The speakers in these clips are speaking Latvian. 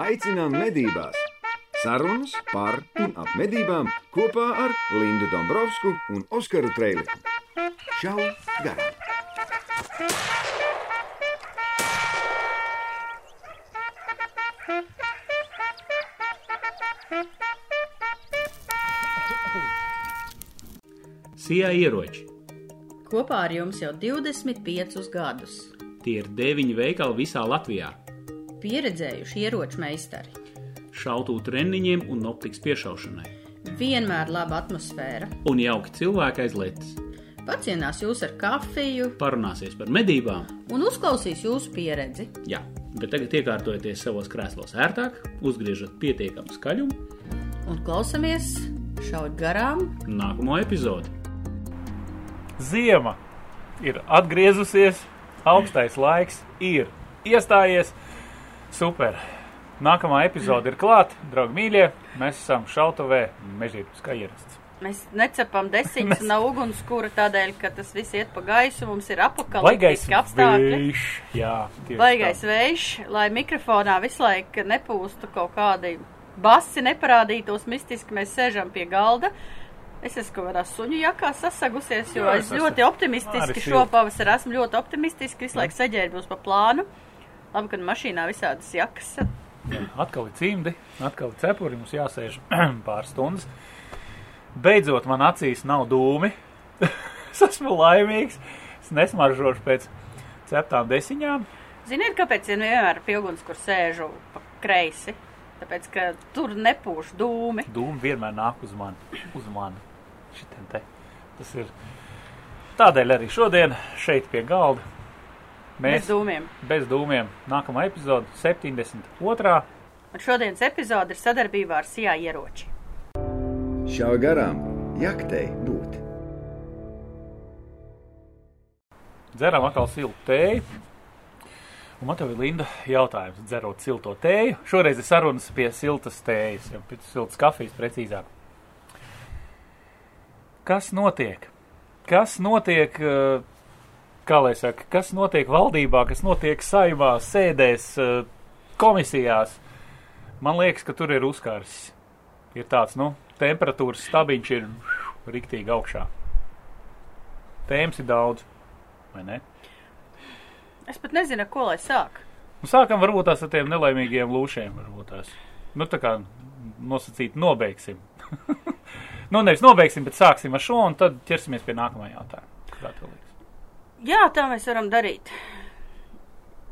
aicinām medībās! Sarunas par un ap medībām kopā ar Lindu Dombrovskiju un Oskaru Trēliņu. Čau! Garām! Sijā ieroči. Kopā ar jums jau 25 gadus. Tie ir deviņi veikali visā Latvijā. Pieredzējuši ieroču meistari. Šautu treniņiem un optikas piešaušanai. Vienmēr laba atmosfēra. Un jauki cilvēki aiz lietas. Pacienās jūs ar kafiju Parunāsies par medībām. un uzklausīs jūsu pieredzi. Jā, bet tagad iekārtojieties savos krēslos ērtāk, uzgriežat pietiekamu skaļumu. Un klausamies šaut garām Nākamo epizodi. Ziema ir atgriezusies, augstais laiks ir iestājies. Super! Nākamā epizode ir klāta, draugi mīļie. Mēs esam šautavē, mežģītas kā ierasts. Mēs necepam desiņas no ugunskura tādēļ, ka tas viss iet pa gaisu, mums ir apakaliptiski apstākļi. vējš, jā, Baigais vējš, lai mikrofonā visu laiku nepūstu kaut kādi basi, neparādītos mistiski, mēs sēžam pie galda. Es esmu kaut kādā suņu jakā sasagusies, jo Jā, es es ļoti esmu optimistiski arī šopavasar esmu ļoti optimistiski, visu laiku saģērbos pa plānu. Labi, ka mašīnā visādas jakas. Atkal ir cimdi, atkal ir cepuri, mums jāsēž pāris stundas. Beidzot, man acīs nav dūmi. es esmu laimīgs. Es nesmaržošu pēc ceptām desiņām. Ziniet, kāpēc es vienmēr pie uguns, kur sēžu pa kreisi? Tāpēc, ka tur nepūš dūmi. Dūmi vienmēr nāk uz mani. Uz mani. Šitien te. Tas ir. Tādēļ arī šodien šeit pie galda Bez mēs dūmiem. bez dūmiem. Nākamā epizode 72. Un šodienas epizode ir sadarbībā ar Sijā ieroči. Šā garām jaktei būt! Dzeram atkal siltu tēju. Un man te ir Linda jautājums, dzerot silto tēju. Šoreiz ir sarunas pie siltas tējas, jau pie siltas kafijas precīzāk. Kas notiek? Kas notiek, eh, kā lai saka, kas notiek valdībā, kas notiek saimā, sēdēs, eh, komisijās? Man liekas, ka tur ir uzkārs. Ir tāds, nu, temperatūras stabiņš ir riktīgi augšā. Tēmas ir daudz, vai ne? Es pat nezinu, ko lai sāk. Nu, sākam varbūt tās ar tiem nelaimīgiem lūšiem. Nu, tā kā nosacīt, nobeigsim. nu, nevis nobeigsim, bet sāksim ar šo, un tad ķersimies pie nākamā jautājuma. Kā tev liekas? Jā, tā mēs varam darīt.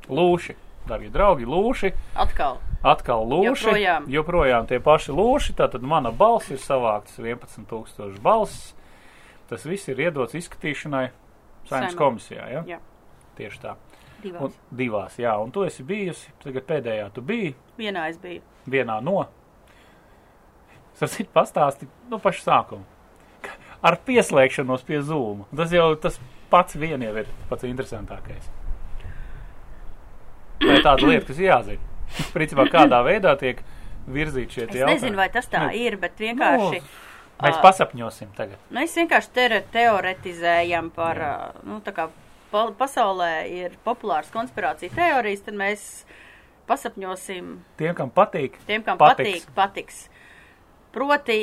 Lūši, darbie draugi, lūši, Atkal. atkal lūši. Joprojām. joprojām tie paši lūši. Tātad mana balss ir savāktas 11,000 balss. Tas viss ir iedots izskatīšanai saimnes komisijā. Ja? Jā. Tieši tā. Divās. Un, divās, jā, un tu esi bijusi, tagad pēdējā tu biji. Vienā es biju. vienā no. Sarcīt pastāsti no paša sākuma. Ar pieslēgšanos pie zūma. Tas jau tas pats vien jau ir pats interesantākais. Tā ir tāda lieta, kas jāzina. Principā kādā veidā tiek virzīti šie Es jautājumi. nezinu, vai tas tā Nu, ir, bet vienkārši. Mēs ā, pasapņosim tagad. Mēs vienkārši te teoretizējam par, ā, nu, tā kā pa pasaulē ir populāras konspirācija teorijas, tad mēs pasapņosim Tiem, kam patīk, tiem, kam Patiks. patīk, patiks. Proti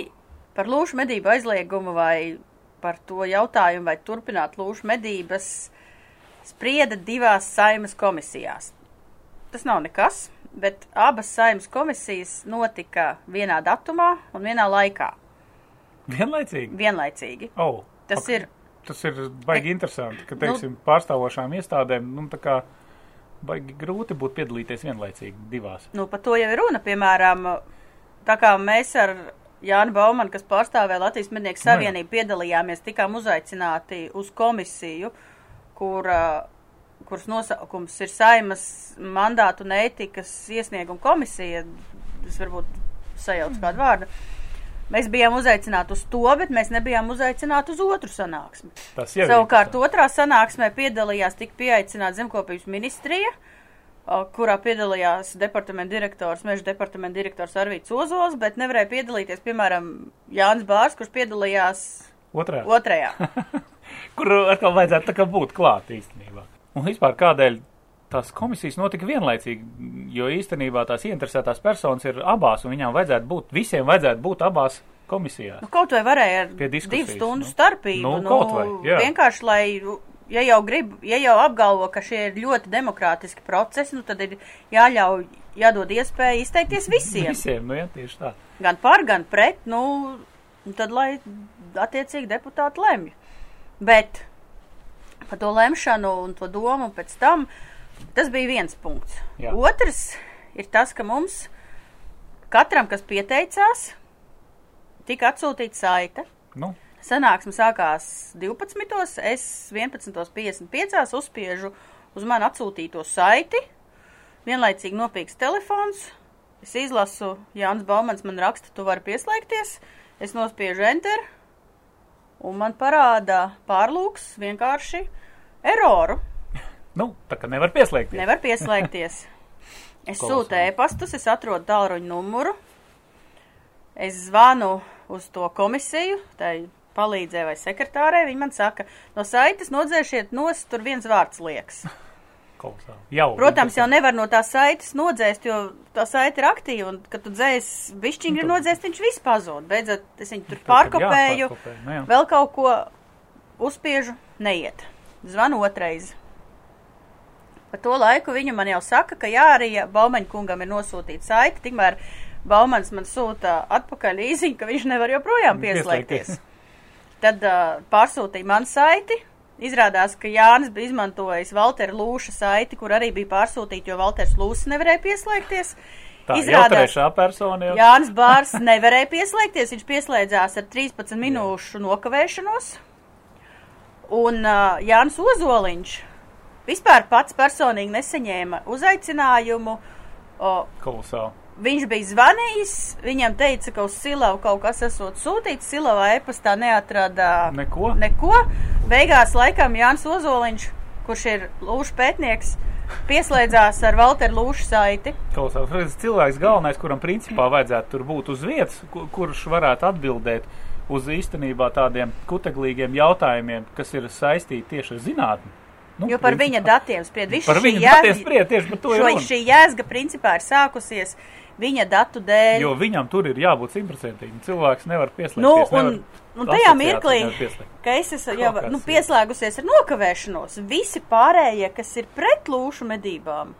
par lūšu medību aizliegumu vai par to jautājumu, vai turpināt lūšu medības, sprieda divās saimas komisijās. Tas nav nekas, bet abas saimas komisijas notika vienā datumā un vienā laikā, vienlaicīgi. vienlaicīgi. Oh, Tas ok. ir Tas ir baigi interesanti, ka, Nu- teiksim, pārstāvošām iestādēm, nu, tā kā baigi grūti būtu piedalīties vienlaicīgi divās. Nu, par to jau ir runa, piemēram, tā kā mēs ar Jānu Baumanu, kas pārstāvēja Latvijas mednieku savienību, piedalījāmies, tikām uzaicināti uz komisiju, kur, kuras nosaukums ir saimas mandātu un ētikas iesnieguma komisija. Es varbūt sajaucu kādu vārdu. Mēs bijām uzaicināti uz to, bet mēs nebijām uzaicināti uz otru sanāksmi. Tas jau ir Savukārt interesanti. otrā sanāksmē piedalījās tik pieaicināta zemkopības ministrija, o, kurā piedalījās departamenta direktors, meža departamenta direktors Arvīts Ozols, bet nevarēja piedalīties, piemēram, Jānis Bārs, kurš piedalījās Otrā. otrajā. Kur atkal vajadzētu tā kā būt klāt īstenībā. Un vispār kādēļ tās komisijas notika vienlaicīgi, jo īstenībā tās ieinteresētās personas ir abās, un viņām vajadzētu būt, visiem vajadzētu būt abās komisijās. Nu, kaut vai varēja ar divu stundu nu. starpību. Nu, kaut vai, jā. vienkārši, lai, ja jau grib, ja jau apgalvo, ka šie ir ļoti demokrātiski procesi, nu, tad ir jāļauj, jādod iespēja izteikties visiem. Visiem, nu jā, tieši tā. gan par, gan pret, nu, un tad, lai attiecīgi deputāti lemj. Bet par to lemšanu un to domu pēc tam, tas bija viens punkts. Jā. Otrs ir tas, ka mums katram, kas pieteicās, tika atsūtīta saite. Nu, Sanāksme sākās 12. Es 11.55. uzspiežu uz man atsūtīto saiti. Vienlaicīgi nopīks telefons. Es izlasu, Jānis Baumans man raksta, tu vari pieslēgties. Es nospiežu enter. Un man parāda pārlūks vienkārši eroru. nu, tā kā nevar pieslēgties. Nevar pieslēgties. Es sūtu e-pastus, es atrodu tālruņa numuru. Es zvanu uz to komisiju, tai palīdzēja vai sekretārē. Viņi man saka, no saites nodzēšiet nos, tur viens vārds liekas. Jau. Protams, jau nevar no tās saites nodzēst, jo tā saite ir aktīva, un, kad tu dzēs bišķiņu Nu, nodzēst, viņš viss pazūd. Beidzot, es viņu tur ir pārkopēju, nu vēl kaut ko uzspiežu, neiet. Zvanu otrais. Pa to laiku viņa man jau saka, ka jā, arī Baumaņa kungam ir nosūtīta saite, tikmēr Baumans man sūta atpakaļ īziņu, ka viņš nevar joprojām pieslēgties. Tad uh, pārsūtīja man saiti. Izrādās, ka Jānis bija izmantojis Valtera Lūša saiti, kur arī bija pārsūtīta, jo Valters Lūšs nevarēja pieslēgties. Tā Izrādās- trešā persona. Jau. Jānis Bārs nevarēja pieslēgties, viņš pieslēdzās ar 13 minūšu nokavēšanos. Un uh, Jānis Ozoliņš vispār pats personīgi nesaņēma uzaicinājumu. O, Kolosāli. Viņš bija zvanījis, viņam teica, ka uz Silavu kaut kas esot sūtīts, Silavā e-pastā neatrada Neko? neko. Beigās laikam Jānis Ozoliņš, kurš ir lūšu pētnieks, pieslēdzās ar Valteru Lūšu saiti. Klausās, redz, cilvēks galvenais, kuram principā vajadzētu tur būt uz vietas, ku- kurš varētu atbildēt uz īstenībā tādiem kuteglīgiem jautājumiem, kas ir saistīti tieši ar zinātni. Nu, Jo par principā. viņa datiem spried. Viss Par viņa datiem spried, tieši par to šo-. Šī jēzga principā ir sākusies viņa datu dēļ. Jo viņam tur ir jābūt simtprocentīgam. Cilvēks nevar pieslēgties. Nu, un, un tajā mirklī, ka es esmu jau nu, pieslēgusies ar nokavēšanos, visi pārējie, kas ir pret lūšu medībām,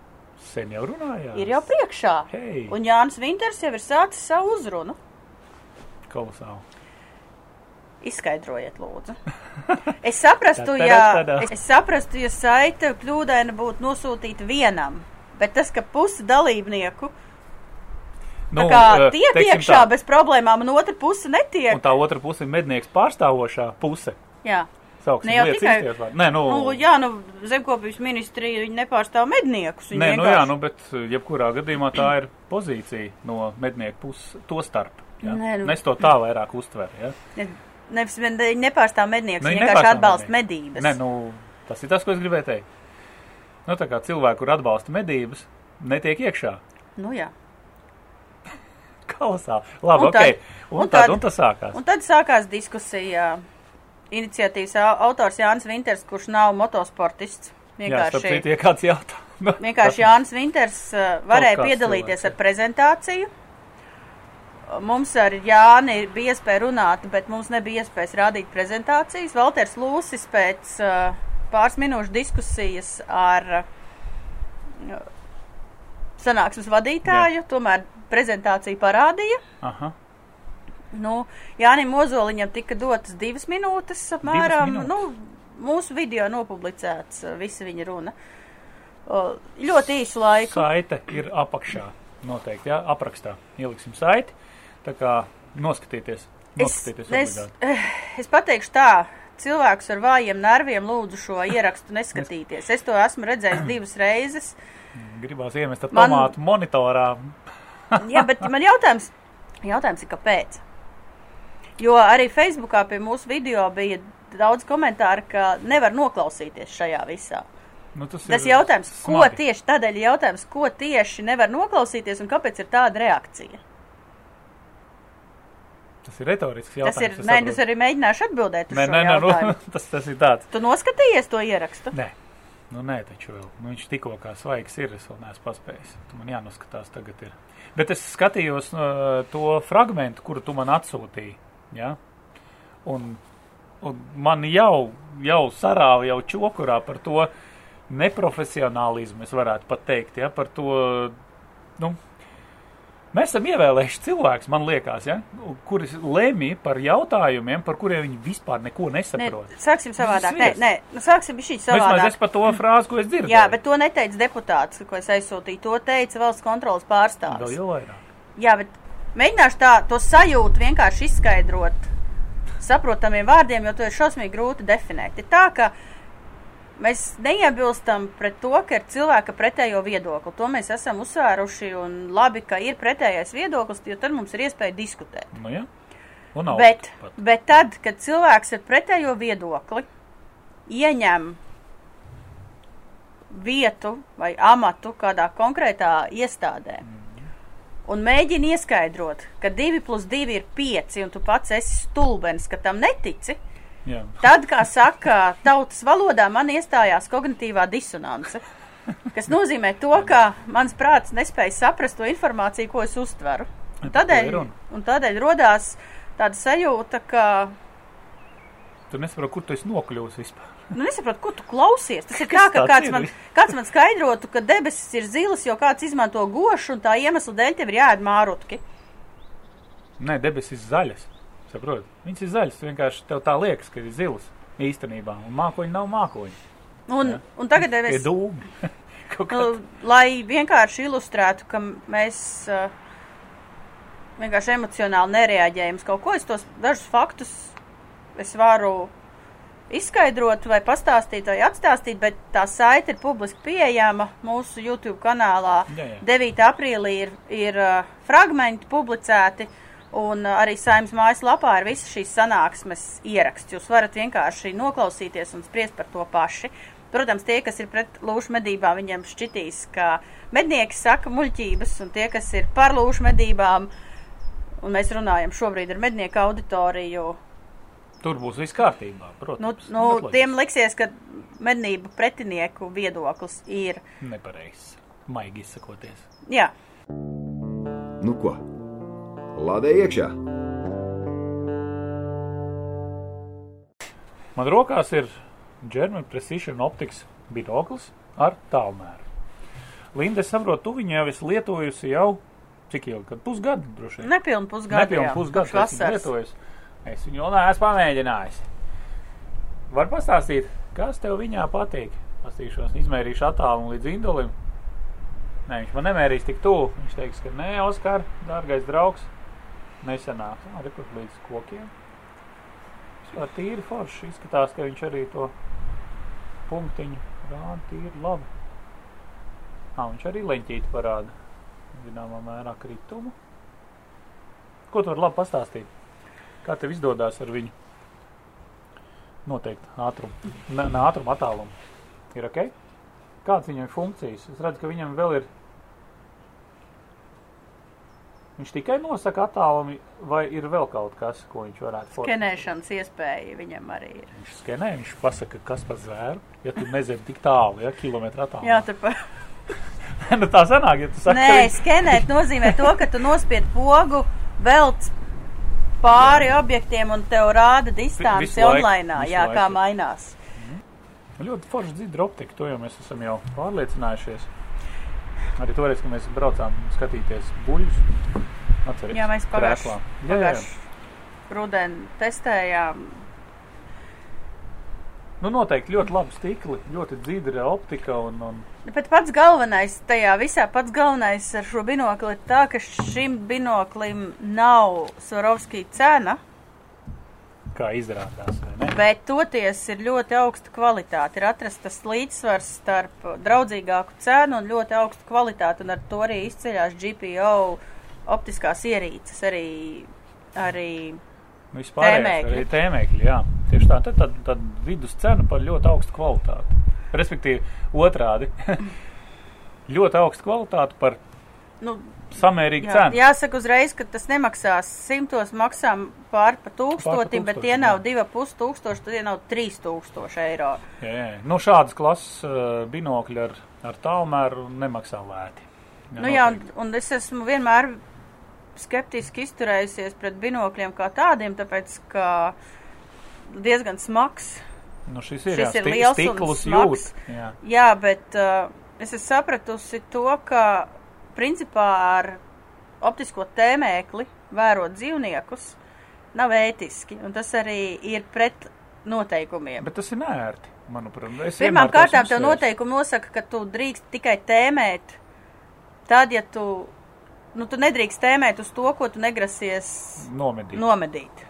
Sen jau runājām. ir jau priekšā. Hei. Un Jānis Vinters jau ir sācis savu uzrunu. Kolosāli. Izskaidrojiet, lūdzu. Es saprastu, ja, es, saprastu, ja saite kļūdaina būtu nosūtīta vienam, bet tas, ka pusi dalībnieku nu, kā, eh, tiek iekšā tā, bez problēmām, un otra puse netiek. Un tā otra puse ir mednieks pārstāvošā puse. Jā. Sauksim Ne jau tikai- īstajos vārdos. Nē, nu, Nu, jā, nu, zemkopības ministrija nepārstāv medniekus. Nē, nu vienkārši- jā, nu, bet uh, jebkurā gadījumā tā ir pozīcija no mednieku puses, to starp. Jā. Nē, nu- Nes to tā vairāk uztver. Ja? Ne- Nevis vien- nepārstāv medniekus, Nu, vienkārši atbalsta medības. Nē, nu, tas ir tas, ko es gribēju teikt. Nu, tā kā cilvēki, kur atbalsta medības, netiek iekšā. Nu, jā. Kausā. Labi, Un ok. tad- un, un tad, tad- un tas sākās. Un tad sākās diskusija. Iniciatīvas au- autors Jānis Vinters, kurš nav motosportists. Jā, Vienkārši, citu, ja kāds jautā. Vienkārši Jānis Vinters uh, varēja piedalīties cilvēks, ar prezentāciju. Mums ar Jāni bija iespēja runāt, bet mums nebija iespējas rādīt prezentācijas. Valters Lūsis pēc uh, pāris minūšu diskusijas ar uh, sanāksmes vadītāju, tomēr prezentāciju parādīja. Aha. Nu, Jānis Ozoliņam tika dotas divas minūtes, apmēram. minūtes? Nu, mūsu video nopublicēts, visa viņa runa. Ļoti īsu laiku. Saite ir apakšā. Noteikti, jā, aprakstā. Ieliksim saiti. Tā kā noskatieties. Es, Noskatieties es, obligāti. es pateikšu tā. Cilvēks ar vājiem nerviem lūdzu šo ierakstu neskatīties. Es to esmu redzējis divas reizes. Gribās iemest ar Man- tomātu monitorā. Jā, bet man jautājums, jautājums ir, kāpēc? Jo arī Facebookā pie mūsu video bija daudz komentāru, ka nevar noklausīties šajā visā. Nu, tas Tas ir jautājums, ko smagi. tieši tādēļ ir jautājums, ko tieši nevar noklausīties un kāpēc ir tāda reakcija? Tas ir retorisks Tas jautājums. ir, es nē, saprotu. es arī mēģināšu atbildēt uz Nē, nē, nē, nu, jautājumu. tas, tas ir tāds. Tu noskatījies to ierakstu? Nē, Nu, nē, taču vēl. Nu, viņš tikko kā svaigs ir, es vēl neesmu paspējis. Tu man jānoskatās tagad ir. Bet es skatījos uh, to fragmentu, kuru tu man atsūtīji, ja? Un, un man jau, jau sarāva jau čokurā par to neprofesionālismu, es varētu pat teikt, ja? Par to, nu, Mēs esam ievēlējuši cilvēkus, man liekas, ja, kuri lemj par jautājumiem, par kuriem viņi vispār neko nesaprot. Ne, sāksim savādāk. Nē, nē, nu, sāksim šī Vismaz savādāk. es par to frāzi, ko es dzirdēju. Jā, bet to neteica deputāts, ko es aizsūtīju. To teica valsts kontrolas Vēl pārstāvis. jau vairāk. Jā, bet mēģināšu tā to sajūtu vienkārši izskaidrot saprotamiem vārdiem, jo to ir šausmīgi grūti definēt. Ir tā, ka mēs neiebilstam pret to, ka ir cilvēka pretējo viedokli. To mēs esam uzsvēruši un labi, ka ir pretējais viedoklis, jo tad mums ir iespēja diskutēt. Nu, ja? Bet, pat. bet tad, kad cilvēks ar pretējo viedokli ieņem vietu vai amatu kādā konkrētā iestādē un mēģina ieskaidrot, ka 2 plus 2 ir 5 un tu pats esi stulbens, ka tam netici, Jā. tad, kā saka tautas valodā, man iestājās kognitīvā disonance. Kas nozīmē to, ka mans prāts nespēja saprast to informāciju, ko es uztveru. Un tādēļ, un tādēļ rodās tāda sajūta, ka Tu nesaproti, kur tu esi nokļuvis vispār. Nu, nesaprotu, ko tu klausies. Tas ir tā, ka kāds man, kāds man skaidrotu, ka debesis ir zilas, jo kāds izmanto gošu, un tā iemesla dēļ tev ir jāēd mārutki. Nē, debesis zaļas. Saproti? Viņas ir zaļas. Vienkārši tev tā liekas, ka ir zilas īstenībā. Un mākoņi nav mākoņi. Un, Jā. un tagad es, dūmi. Kaut kā nu, lai vienkārši ilustrētu, ka mēs uh, vienkārši emocionāli nereaģējam uz kaut ko, es tos dažus faktus es varu izskaidrot vai pastāstīt vai atstāstīt, bet tā saite ir publiski pieejama mūsu YouTube kanālā. Jā, jā. 9. aprīlī ir, ir uh, fragmenti publicēti, un uh, arī saimnes mājaslapā ir visas šīs sanāksmes ieraksts. Jūs varat vienkārši noklausīties un spriest par to paši. Protams, tie, kas ir pret lūšu medībām, viņiem šķitīs, ka mednieki saka muļķības, un tie, kas ir par lūšu medībām, un mēs runājam šobrīd ar mednieku auditoriju, tur būs viss kārtībā. nu, Protams. nu, loģiski. tiem liksies, ka mednību pretinieku viedoklis ir, Nepareizs. Maigi izsakoties. jā, Nu ko? Lādē iekšā! Man rokās ir German Precision Optics binoklis ar tālmēru. Linda, es saprotu, tu viņu jau esi lietojusi jau cik ilgi? Kad pusgadu droši vien. nepilnu pusgadu. Nepilnu pusgadu es viņu vasaras. lietoju. Es viņu vēl neesmu pamēģinājis. Var pastāstīt, kas tev viņā patīk? Pastīšos, izmērīšu attālumu līdz indulim. Nē, viņš man nemērīs tik tuvu. Viņš teiks, ka nē, Oskar, dārgais draugs, nesenāk. Arī pat līdz kokiem. Vispār tīri forši. Izskatās, ka viņš arī to punktiņu rāda tīri labi. Ā, viņš arī leņķīti parāda. Zināmā mērā kritumu. Ko tu vari labi pastāstīt? Kā tev izdodas ar viņu? Noteikti ātrumu. Ne, ne ātrumu attālumu. Ir ok? Kāds viņam funkcijas? Es redzu, ka viņam vēl ir. Viņš tikai nosaka attālumu, vai ir vēl kaut kas, ko viņš varētu formulēt? Skenēšanas iespēja viņam arī ir. Viņš skenē, viņš pasaka, kas par zvēru. Ja tu nezini tik tālu, ja kilometru attālumu. Jā, tur pa... nu, tā sanāk, ja tu saki, Nē, ka viņš- skenēt nozīmē to, ka tu nospied pogu, velc pāri objektiem un tev rāda distanci online, jā, kā laiku. mainās. Ļoti forši dzird optika, to jau mēs esam jau pārliecinājušies. Arī toreiz, kad mēs braucām skatīties buļļus. Atceries, Jā, mēs pagājuši- krēslā. Jā, jā, jā. Pagājuši rudeni testējām. Nu, noteikti ļoti labi stikli, ļoti dzīdra optika un, un Bet pats galvenais tajā visā, pats galvenais ar šo binokli ir tā, ka šim binoklim nav Svarovskī cena, kā izrādās, bet toties ir ļoti augsta kvalitāte. Ir atrasts tas līdzsvars starp draudzīgāku cenu un ļoti augstu kvalitāti, un ar to arī izceļās GPO optiskās ierīces, arī, arī Vispār arī tēmēkļi, jā. Tieši tā, tad, tad, tad vidus cena par ļoti augstu kvalitāti. Respektīvi, otrādi. ļoti augstu kvalitāti par nu, samērīga Jā, cena. jāsaka uzreiz, ka tas nemaksās simtos, maksā pār pa tūkstotim, bet tie nav jā. divi pus tūkstoši, tad tie nav trīs tūkstoši eiro. Jā, jā. Nu, šādas klases uh, binokļi ar, ar tālmēru nemaksā lēti. Nu jā, un, un es esmu vienmēr skeptiski izturējusies pret binokļiem kā tādiem, tāpēc, ka diezgan smags. nu, šis ir, šis jā, ir liels smags. jūt. Jā. Jā, bet uh, es esmu sapratusi to, ka principā ar optisko tēmēkli vērot dzīvniekus nav ētiski, un tas arī ir pret noteikumiem. Bet tas ir nērti, manuprāt. Es Pirmām kārtām tev noteikumi nosaka, ka tu drīkst tikai tēmēt, tad, ja tu, nu, tu nedrīkst tēmēt uz to, ko tu negrasies nomedīt. nomedīt.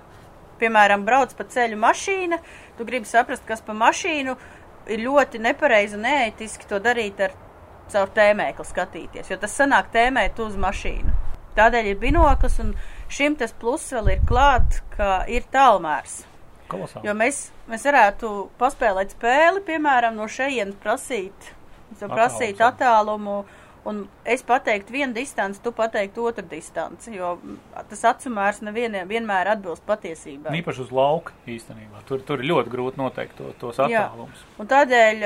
Piemēram, brauc pa ceļu mašīna, tu gribi saprast, kas pa mašīnu ir ļoti nepareizi un neētiski to darīt ar caur tēmēkli skatīties, jo tas sanāk tēmēt uz mašīnu. Tādēļ ir binoklis, un šim tas pluss vēl ir klāt, ka ir tālmērs. Kolosāli. Jo mēs, mēs varētu paspēlēt spēli, piemēram, no šejienes prasīt, prasīt Attālums, jā. attālumu, un es pateiktu vienu distanci, tu pateiktu otru distanci, jo tas atsumērs nevienam vienmēr atbilst patiesībai. Īpaši uz lauka īstenībā. Tur, tur ir ļoti grūti noteikt to, tos attālumus. Un tādēļ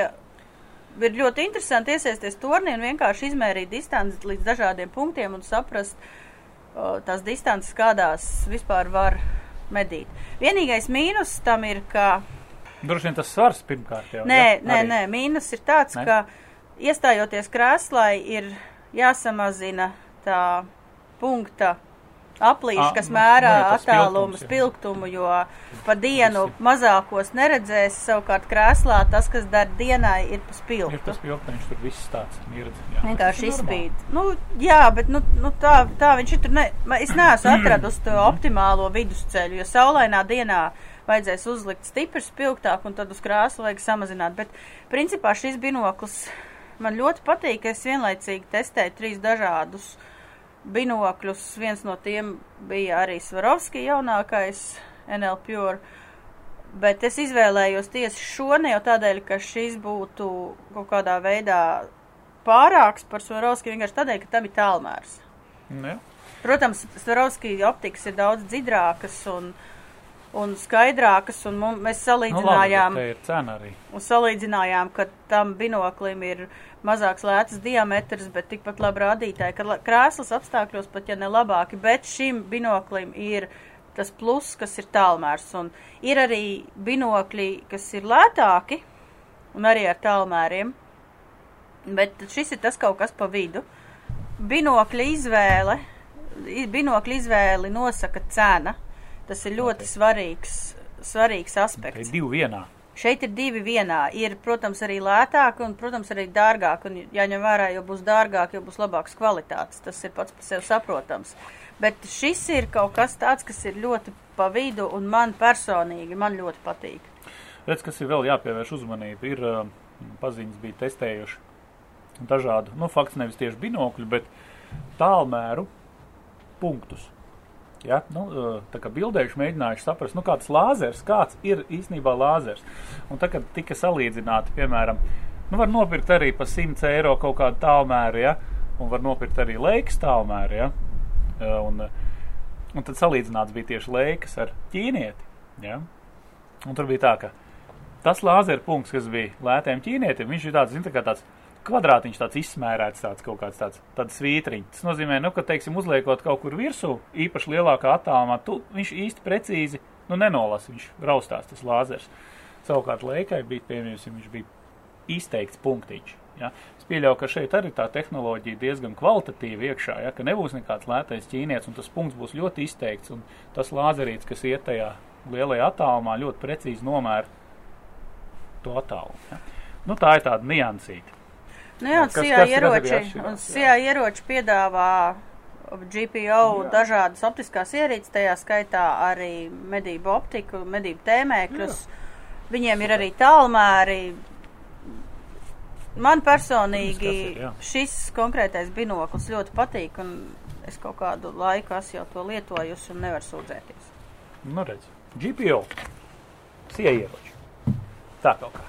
ir ļoti interesanti iesaisties turnī un vienkārši izmērīt distanci līdz dažādiem punktiem un saprast o, tās distances, kādās vispār var medīt. Vienīgais mīnus tam ir, ka Droši vien tas svars pirmkārt jau. Nē, ja? nē, nē, mīnus ir tāds, ne? ka iestājoties krēslai ir jāsamazina tā punkta aplīša, Ā, kas nu, mērā attālumu, spilgtumu, jo pa dienu mazākos neredzēs, savukārt krēslā tas, kas dar dienai, ir pa Ir spilgtu. tas pilkteņš, tur viss tāds mirdz. Vienkārši izspīd. Nu, jā, bet nu, nu, tā, tā viņš ir tur. Ne, es neesmu atradusi to optimālo vidusceļu, jo saulainā dienā vajadzēs uzlikt stipri spilgtāk un tad uz krāsu vajag samazināt. Bet principā šis binoklis man ļoti patīk, ka es vienlaicīgi testēju trīs dažādus binokļus. Viens no tiem bija arī Svarovski jaunākais NL Pure. Bet es izvēlējos tieši šo ne jau tādēļ, ka šis būtu kaut kādā veidā pārāks par Svarovski, vienkārši tādēļ, ka tam ir tālmērs. Nu, jā. Protams, Svarovski optikas ir daudz dzidrākas un, un skaidrākas, un mums, mēs Nu, labi, salīdzinājām, cena arī. un salīdzinājām, ka tam binoklim ir mazāks lētas diametrs, bet tikpat labi rādītāji, ka la- krēslas apstākļos pat ja ne labāki, bet šim binoklim ir tas plus, kas ir tālmērs, un ir arī binokļi, kas ir lētāki, un arī ar tālmēriem, bet šis ir tas kaut kas pa vidu. Binokļa izvēle, binokļa izvēli nosaka cena. Tas ir ļoti Ok. svarīgs, svarīgs aspekts. divi vienā. Šeit ir divi vienā. Ir, protams, arī lētāk un, protams, arī dārgāk. Un jāņem vērā, jo būs dārgāk, jo būs labāks kvalitātes. Tas ir pats par sevi saprotams. Bet šis ir kaut kas tāds, kas ir ļoti pa vidu un man personīgi, man ļoti patīk. Redz, kas ir vēl jāpievērš uzmanība. Ir uh, paziņas bija testējuši dažādu, nu, fakts nevis tieši binokļu, bet tālmēru punktus. Ja? Nu, tā kā bildējuši mēģinājuši saprast, nu, kāds lāzers, kāds ir īstenībā lāzers. Un tā, kad tika salīdzināti, piemēram, nu, var nopirkt arī pa 100 eiro kaut kādu tālmēru, ja? un var nopirkt arī leikas tālmēru, ja? Un, un tad salīdzināts bija tieši leikas ar ķīnieti, ja? Un tur bija tā, ka tas lāzera punkts, kas bija lētiem ķīnietim, viņš ir tāds, zin, tā kā tāds kvadrātiņš, tāds izsmērēts, tāds kaut kāds tāds, tāds svītriņš. Tas nozīmē, nu, ka, teiksim, uzliekot kaut kur virsū, īpaši lielākā attālumā, tu, viņš īsti precīzi, nu, nenolasa, viņš raustās tas lāzers. Savukārt leikai bija, piemēram, viņš bija izteikts punktiņš. Ja? Es pieļauju, ka šeit arī tā tehnoloģija diezgan kvalitatīva iekšā, ja? ka nebūs nekāds lētais ķīnietis, un tas punkts būs ļoti izteikts, un tas lāzerīts, kas iet tajā lielajā attālumā, ļoti precīzi nomēra to attālumu. Ja? Nu, tā ir tāda niansīta. Nu jā, CIA ieroči, jā. CIA ieroči piedāvā GPO Jā. dažādas optiskās ierīces, tajā skaitā arī medību optiku, medību tēmēkļus. Viņiem ir arī tālmēri. Man personīgi ir, jā. šis konkrētais binoklis ļoti patīk, un es kaut kādu laiku esmu jau to lietojusi un nevaru sūdzēties. Nu, redz, GPO. Sieieroči. Tā kaut kā.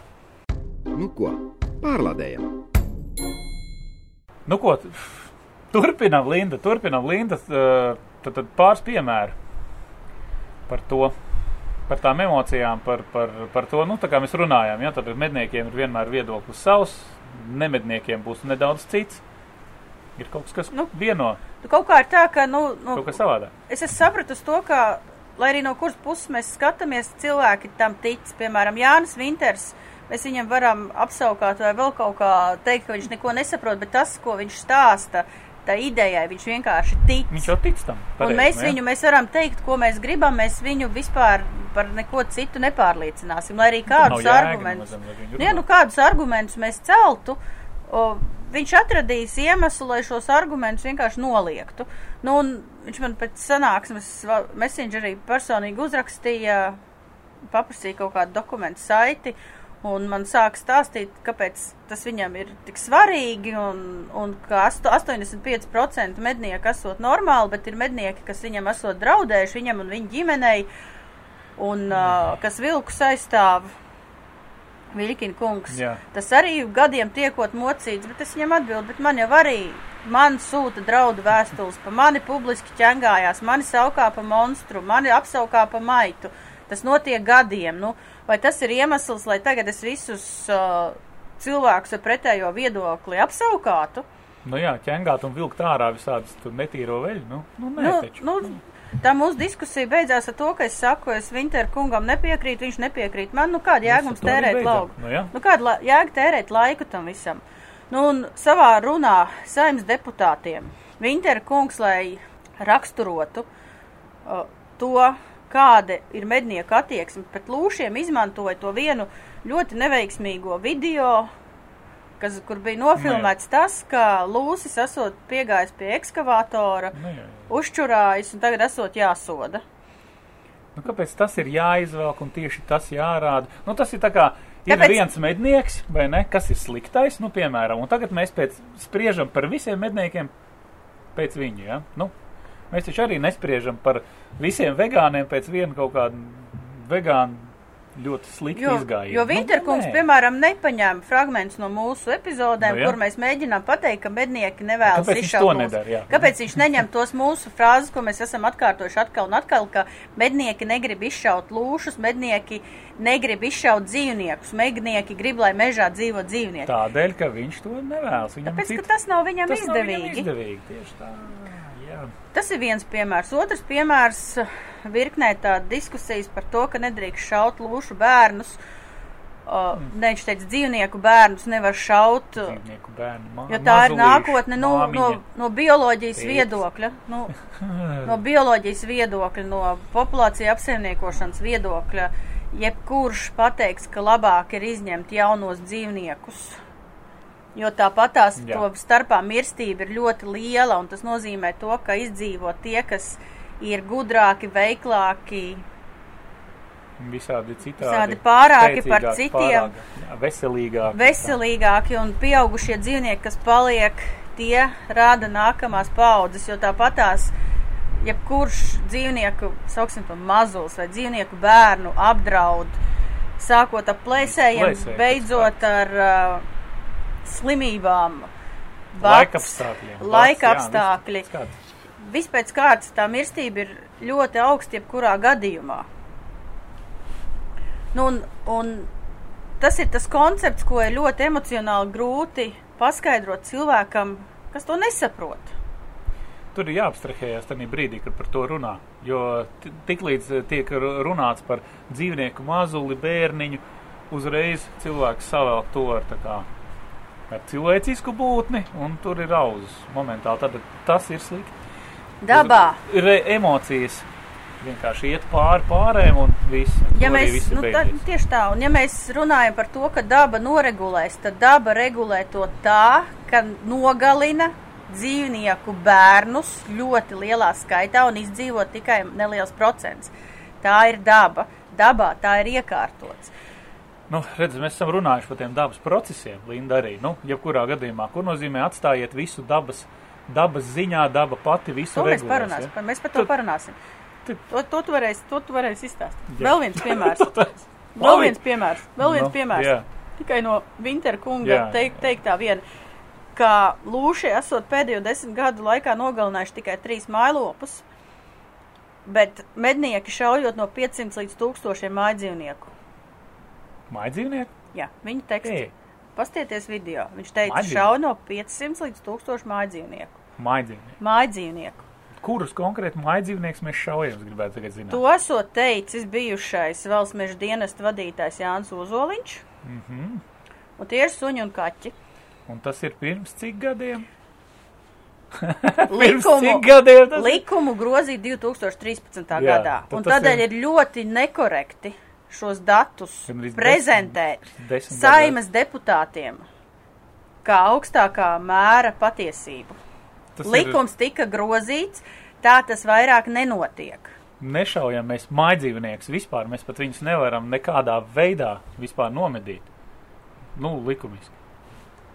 Nu ko, pārlādējam! Nu, ko, turpinam, Linda, turpinam, Linda. Uh, tad, tad pāris piemēru par to. Par tām emocijām, par, par, par to, nu, kā mēs runājām, ja, tad medniekiem ir vienmēr viedoklis savs, nemedniekiem būs nedaudz cits. Ir kaut kas, kas Nu, vieno, Nu, kaut kā ir tā, ka, nu, nu kaut kas savādāk. es esmu sapratusi to, ka, lai arī no kuras puses mēs skatāmies, cilvēki tam tic. Piemēram, Jānis Vinters, mēs viņam varam apsaukāt vai vēl kaut kā teikt, ka viņš neko nesaprot, bet tas, ko viņš stāsta, tā idejai, viņš vienkārši tic. Viņš jau tic tam. Un pareizi, mēs nu, ja? viņu, mēs varam teikt, ko mēs gribam, mēs viņu vispār par neko citu nepārliecināsim, lai arī kādus jēga argumentus. Nu, ja nu runā. kādus argumentus mēs celtu, o, viņš atradīs iemeslu, lai šos argumentus vienkārši noliektu. Nu, viņš man pēc sanāksmes messengerī personīgi uzrakstīja, paprasīja kaut kādu dokumentu saiti, un man sāka stāstīt, kāpēc tas viņam ir tik svarīgi, un, un ka asto- 85% mednieku esot normāli, bet ir mednieki, kas viņam esot draudējuši, viņam un viņa ģimenei, un uh, kas vilkus aizstāv. Viļkina kungs. Jā. Tas arī gadiem tiekot mocīts, bet es viņam atbildu, bet man jau arī, man sūta draudu vēstules, pa mani publiski ķengājās, mani saukā pa monstru, mani apsaukā pa maitu. Tas notiek gadiem. Nu, vai tas ir iemesls, lai tagad es visus uh, cilvēkus ar pretējo viedokli apsaukātu? Nu jā, ķengāt un vilkt ārā visādas tur netīro veļu. Nu, nu nē, Nu, taču. nu, tā mūsu diskusija beidzās ar to, ka es saku, es Winter kungam nepiekrītu, viņš nepiekrīt man. Nu, kāda jēga mums tērēt lauku? Nu jā. Nu, kāda la- jēga tērēt laiku tam visam? Nu, un savā runā saimnes deputātiem Winter kungs, lai raksturotu uh, to, kāda ir mednieku attieksme pret lūšiem, izmantoja to vienu ļoti neveiksmīgo video, kas, kur bija nofilmēts tas, ka lūsis esot piegājis pie ekskavātora, jā. uzčurājis un tagad esot jāsoda. Nu, kāpēc tas ir jāizvelk un tieši tas jārāda? Nu, tas ir tā kā ir Kāpēc? viens mednieks, vai ne, kas ir sliktais, nu, piemēram, un tagad mēs pēc spriežam par visiem medniekiem pēc viņu, ja? Nu, mēs taču arī nespriežam par visiem vegāniem pēc viena kaut kāda vegāna ļoti slikta Jo, izgājiena. jo Vinterkungs, nē. piemēram, nepaņēma fragmentus no mūsu epizodēm, Nu, jā. kur mēs mēģinām pateikt, ka mednieki nevēlas Kāpēc viņš izšaut lūs. nedara, jā? Kāpēc viņš neņem tos mūsu frāzes, ko mēs esam atkārtojuši atkal un atkal, ka mednieki negrib izšaut lūšus, mednieki negrib izšaut dzīvniekus, mednieki grib, lai mežā dzīvo dzīvnieki. Tādēļ, ka viņš to nevēlas. Viņam Tāpēc, cita- ka tas nav viņam tas nav viņam izdevīgi. Tieši tā, jā. Tas ir viens piemērs. Otrs piemērs eh, virknē tā diskusijas par to, ka nedrīkst šaut lūšu bērnus. Uh, ne, viņš teica, dzīvnieku bērnus nevar šaut, uh, Dzīvnieku bērnu mā, jo tā ir mazulīši, nākotne nu, no, māmiņa. no bioloģijas Tētis. viedokļa. Nu, no bioloģijas viedokļa, no populācija apsaimniekošanas viedokļa. Jebkurš pateiks, ka labāk ir izņemt jaunos dzīvniekus. Jo tāpat tās starpā mirstība ir ļoti liela, un tas nozīmē to, ka izdzīvo tie, kas ir gudrāki, veiklāki, Visādi citādi. Visādi pārāki par citiem. pārāki, jā, veselīgāki. veselīgāki un pieaugušie dzīvnieki, kas paliek, tie rada nākamās paudzes, jo tāpat tās jebkurš dzīvnieku, sauksim to mazulis vai dzīvnieku bērnu apdraud, sākot ar plēsējiem, Plēsēji, beidzot ar uh, slimībām, Laika apstākļiem. laika apstākļi. Vispēc kārtas tā mirstība ir ļoti augsta jebkurā gadījumā. Nu, un, un tas ir tas koncepts, ko ir ļoti emocionāli grūti paskaidrot cilvēkam, kas to nesaprot. Tur ir jāapstrahējas tajā brīdī, kad par to runā. Jo ti- tiklīdz tiek ru- runāts par dzīvnieku mazuli, bērniņu, uzreiz cilvēks savēl to ar, tā kā, ar cilvēcisku būtni, un tur ir auzas momentāli. Tad tas ir slikti. Dabā, Ir emocijas. Vienkārši iet pāri pārējiem un viss. ja mēs, viss nu, tā, tieši tā, un ja mēs runājam par to, ka daba noregulēs, tad daba regulē to tā, ka nogalina dzīvnieku bērnus ļoti lielā skaitā un izdzīvo tikai neliels procents. Tā ir daba. Dabā tā ir iekārtots. Nu, redz, mēs esam runājuši par tiem dabas procesiem, Linda arī. Nu, jebkurā gadījumā, ko nozīmē atstājiet visu dabas, dabas ziņā, daba pati visu To mēs regulēs, parunāsim. ja? Mēs par to Tad- parunāsim. tad- To, to tu varēsi, to tu varēsi izstāstīt. Jā. Vēl viens piemērs. Vēl viens piemērs. Vēl viens Nu, piemērs. jā. Tikai no Winter kunga Jā, teik, teiktā viena. ka lūši esot pēdējo desmit gadu laikā nogalinājuši tikai trīs mājlopus, bet mednieki šaujot no 500 līdz 1000 mājdzīvnieku. Mājdzīvnieki? Jā, viņa teksts. Ei, Pastieties video. Viņš teica, Mājdzīvnieku? šauj no 500 līdz 1000 mājdzīvnieku. mājdzīvnieki. Mājdzīvnieku. Kurus konkrēti mājdzīvnieks mēs šaujam? Gribētu tagad zināt. To esot teicis bijušais valsts meža dienesta vadītājs Jānis Ozoliņš. Mhm. Un tie ir suņi un kaķi. Un tas ir pirms cik gadiem? Likumu, gadiem tas likumu grozīt 2013. Jā, gadā. Un tādēļ ir- ir ļoti nekorekti šos datus desmit saimas deputātiem kā augstākā mēra patiesību. Tas ir- Likums tika grozīts, tā tas vairāk nenotiek. nešaujam mēs mājdzīvniekus vispār. Mēs pat viņus nevaram nekādā veidā vispār nomedīt. Nu, likumiski.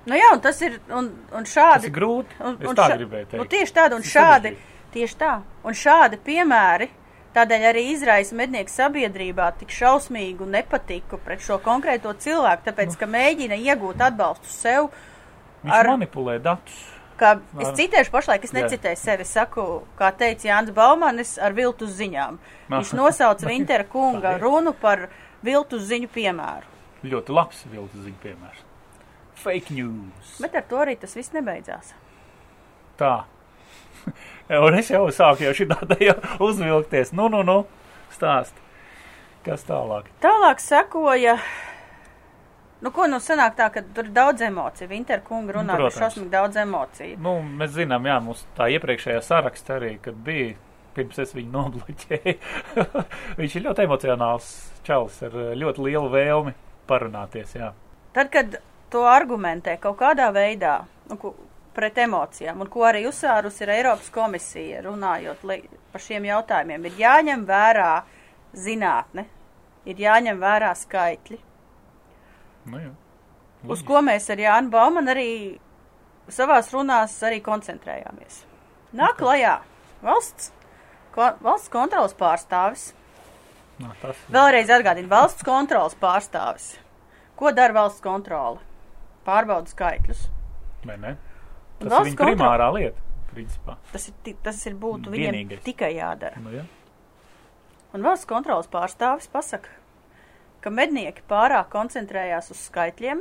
Nu jā, un tas ir, un, un šādi. Tas ir grūti. Un, es un tā šā- gribēju teikt. Nu, tieši tādi un ir šādi. Tieši tā. Un šādi piemēri tādēļ arī izraisa mednieku sabiedrībā tik šausmīgu nepatiku pret šo konkrēto cilvēku, tāpēc, ka mēģina iegūt atbalstu sev. Viņš ar- manipulē datus. Kā es citēšu pašlaik, es necitēju sevi, saku, kā teica Jānis Baumanis, ar viltus ziņām. Viņš nosauca Vintera kunga runu par viltus ziņu piemēru. Ļoti labs viltus ziņu piemērs. Fake news. Bet ar to arī tas viss nebeidzās. Tā. Un es jau sāku jau šitā te jau uzvilkties. Nu, nu, nu. Stāst. Kas tālāk? Tālāk sekoja. Nu, ko nu sanāk tā, ka tur ir daudz emociju. Winter kunga runā par Protams. šausmīgi daudz emociju. Nu, mēs zinām, jā, mums tā iepriekšējā sarakstā arī, kad bija, pirms es viņu nobloķēju. Viņš ir ļoti emocionāls čalis ar eh, ļoti lielu vēlmi parunāties, jā. Tad, kad to argumentē kaut kādā veidā nu, pret emocijām, un ko arī uzsvērus ir Eiropas komisija, runājot par šiem jautājumiem, ir jāņem vērā zinātne, ir jāņem vērā skaitļi, Nu, jā. uz ko mēs ar Jānu Baumanu arī savās runās arī koncentrējāmies. Nāk klajā valsts, ko, valsts kontrolas pārstāvis. Nā, tas ir. Vēlreiz atgādinu, valsts kontrolas pārstāvis. Ko dara valsts kontrole? Pārbauda skaitļus. Vai ne? Tas Valsts ir viņa kontrole- primārā lieta, principā. Tas ir, tas ir būtu viņam Vienīgais. tikai jādara. Nu, jā. Un valsts kontrolas pārstāvis pasaka, ka mednieki pārāk koncentrējās uz skaitļiem,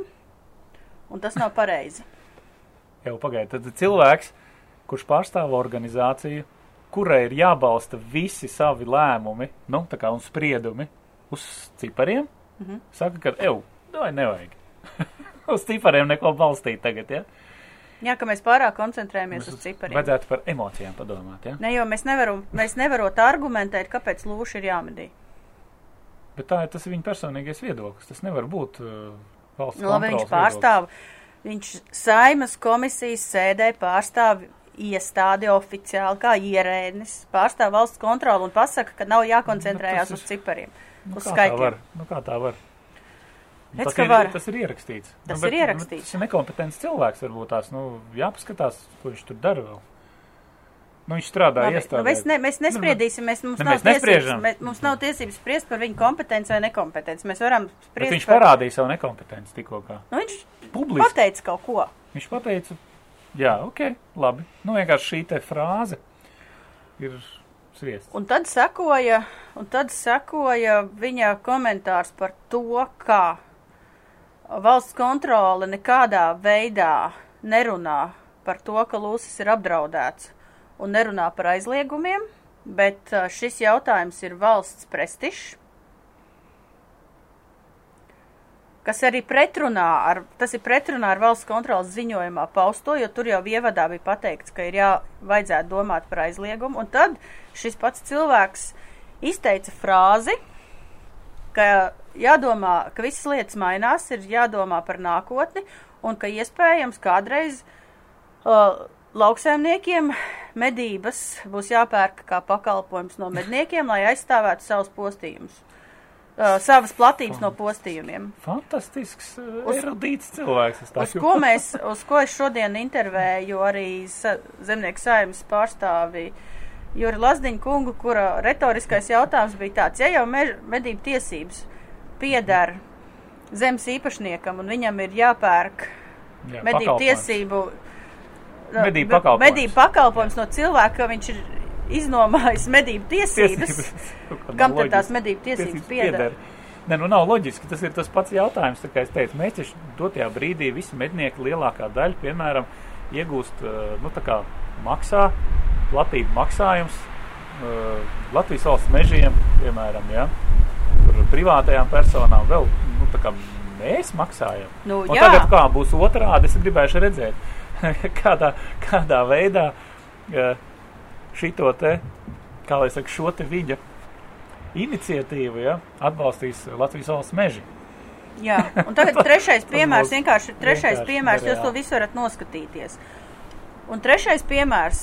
un tas nav pareizi. Jau pagaidi, tad cilvēks, kurš pārstāv organizāciju, kurai ir jābalsta visi savi lēmumi, nu, tā kā un spriedumi uz cipariem, mm. -hmm. saka, ka, ew, vai nevajag. uz cipariem neko balstīt tagad, ja? Jā, ka mēs pārāk koncentrējamies uz cipariem. Vajadzētu par emocijām padomāt, ja? Ne, jo mēs nevaram, mēs nevarot argumentēt, kāpēc lūši ir jāmedī. Bet tā ir tas viņa personīgais viedoklis. Tas nevar būt uh, valsts Nu, labi, viņš pārstāv, viņš saimas komisijas sēdē pārstāv iestādi oficiāli kā ierēdnis, pārstāv valsts kontroli un pasaka, ka nav jākoncentrējās Nu, tas uz cipariem, Nu, uz kā tā skaitļiem. var? Nu, kā tā var? Redz, tas, ir, var. tas ir ierakstīts. Tas nu, ir ierakstīts. Tas ir nekompetents cilvēks, varbūt tās, nu, jāpaskatās, ko viņš tur dara vēl. Nu, viņš strādā Labi, iestādē. nu, mēs, ne, mēs nespriedīsim, mēs, mums, Ne, nav mēs tiesības, mēs, mums nav tiesības spriest par viņu kompetenci vai nekompetenci. Mēs varam Bet spriest viņš par... parādīja savu nekompetenci tikko kā. Nu, viņš Publiski. pateica kaut ko. Viņš pateica, jā, ok, labi. Nu, vienkārši šī te frāze ir sviests. Un tad sekoja, un tad sekoja viņa komentārs par to, kā valsts kontrole nekādā veidā nerunā par to, ka lūsis ir apdraudēts un nerunā par aizliegumiem, bet šis jautājums ir valsts prestižs, kas arī pretrunā ar, tas ir pretrunā ar valsts kontrolas ziņojumā pausto, jo tur jau ievadā bija pateikts, ka ir jā, vajadzētu domāt par aizliegumu, un tad šis pats cilvēks izteica frāzi, ka jādomā, ka visas lietas mainās, ir jādomā par nākotni, un ka iespējams kādreiz uh, lauksēmniekiem medības būs jāpērk kā pakalpojums no medniekiem, lai aizstāvētu savus postījumus, uh, savas platības no postījumiem. Fantastisks, Uz- uz, erudīts cilvēks. Uz ko, mēs, uz ko es šodien intervēju arī sa, zemnieku saimnes pārstāvi Juri Lazdiņu kungu, kura retoriskais jautājums bija tāds, ja jau medību tiesības piedara zemes īpašniekam un viņam ir jāpērk Jā, medību tiesību Medību be- pakalpojums. medību pakalpojums no cilvēka, ka viņš ir iznomājis medību tiesības. Kam tad tās medību tiesības pieder? Nē, nu nav loģiski. Tas ir tas pats jautājums. Tā kā es teicu, mēs taču dotajā brīdī visi mednieki lielākā daļa, piemēram, iegūst, eh, nu tā kā maksā, platība maksājums eh, Latvijas valsts mežiem, piemēram, ja, tur privātajām personām vēl, nu mēs maksājam. Nu, Un tagad kā būs otrādi, es gribēšu redzēt, kādā, kādā veidā eh, šito te, kā lai saka, šo te viņa iniciatīvu ja, atbalstīs Latvijas valsts meži. Jā, un tagad trešais piemērs, vienkārši trešais vienkārši piemērs, jūs to visu varat noskatīties. Un trešais piemērs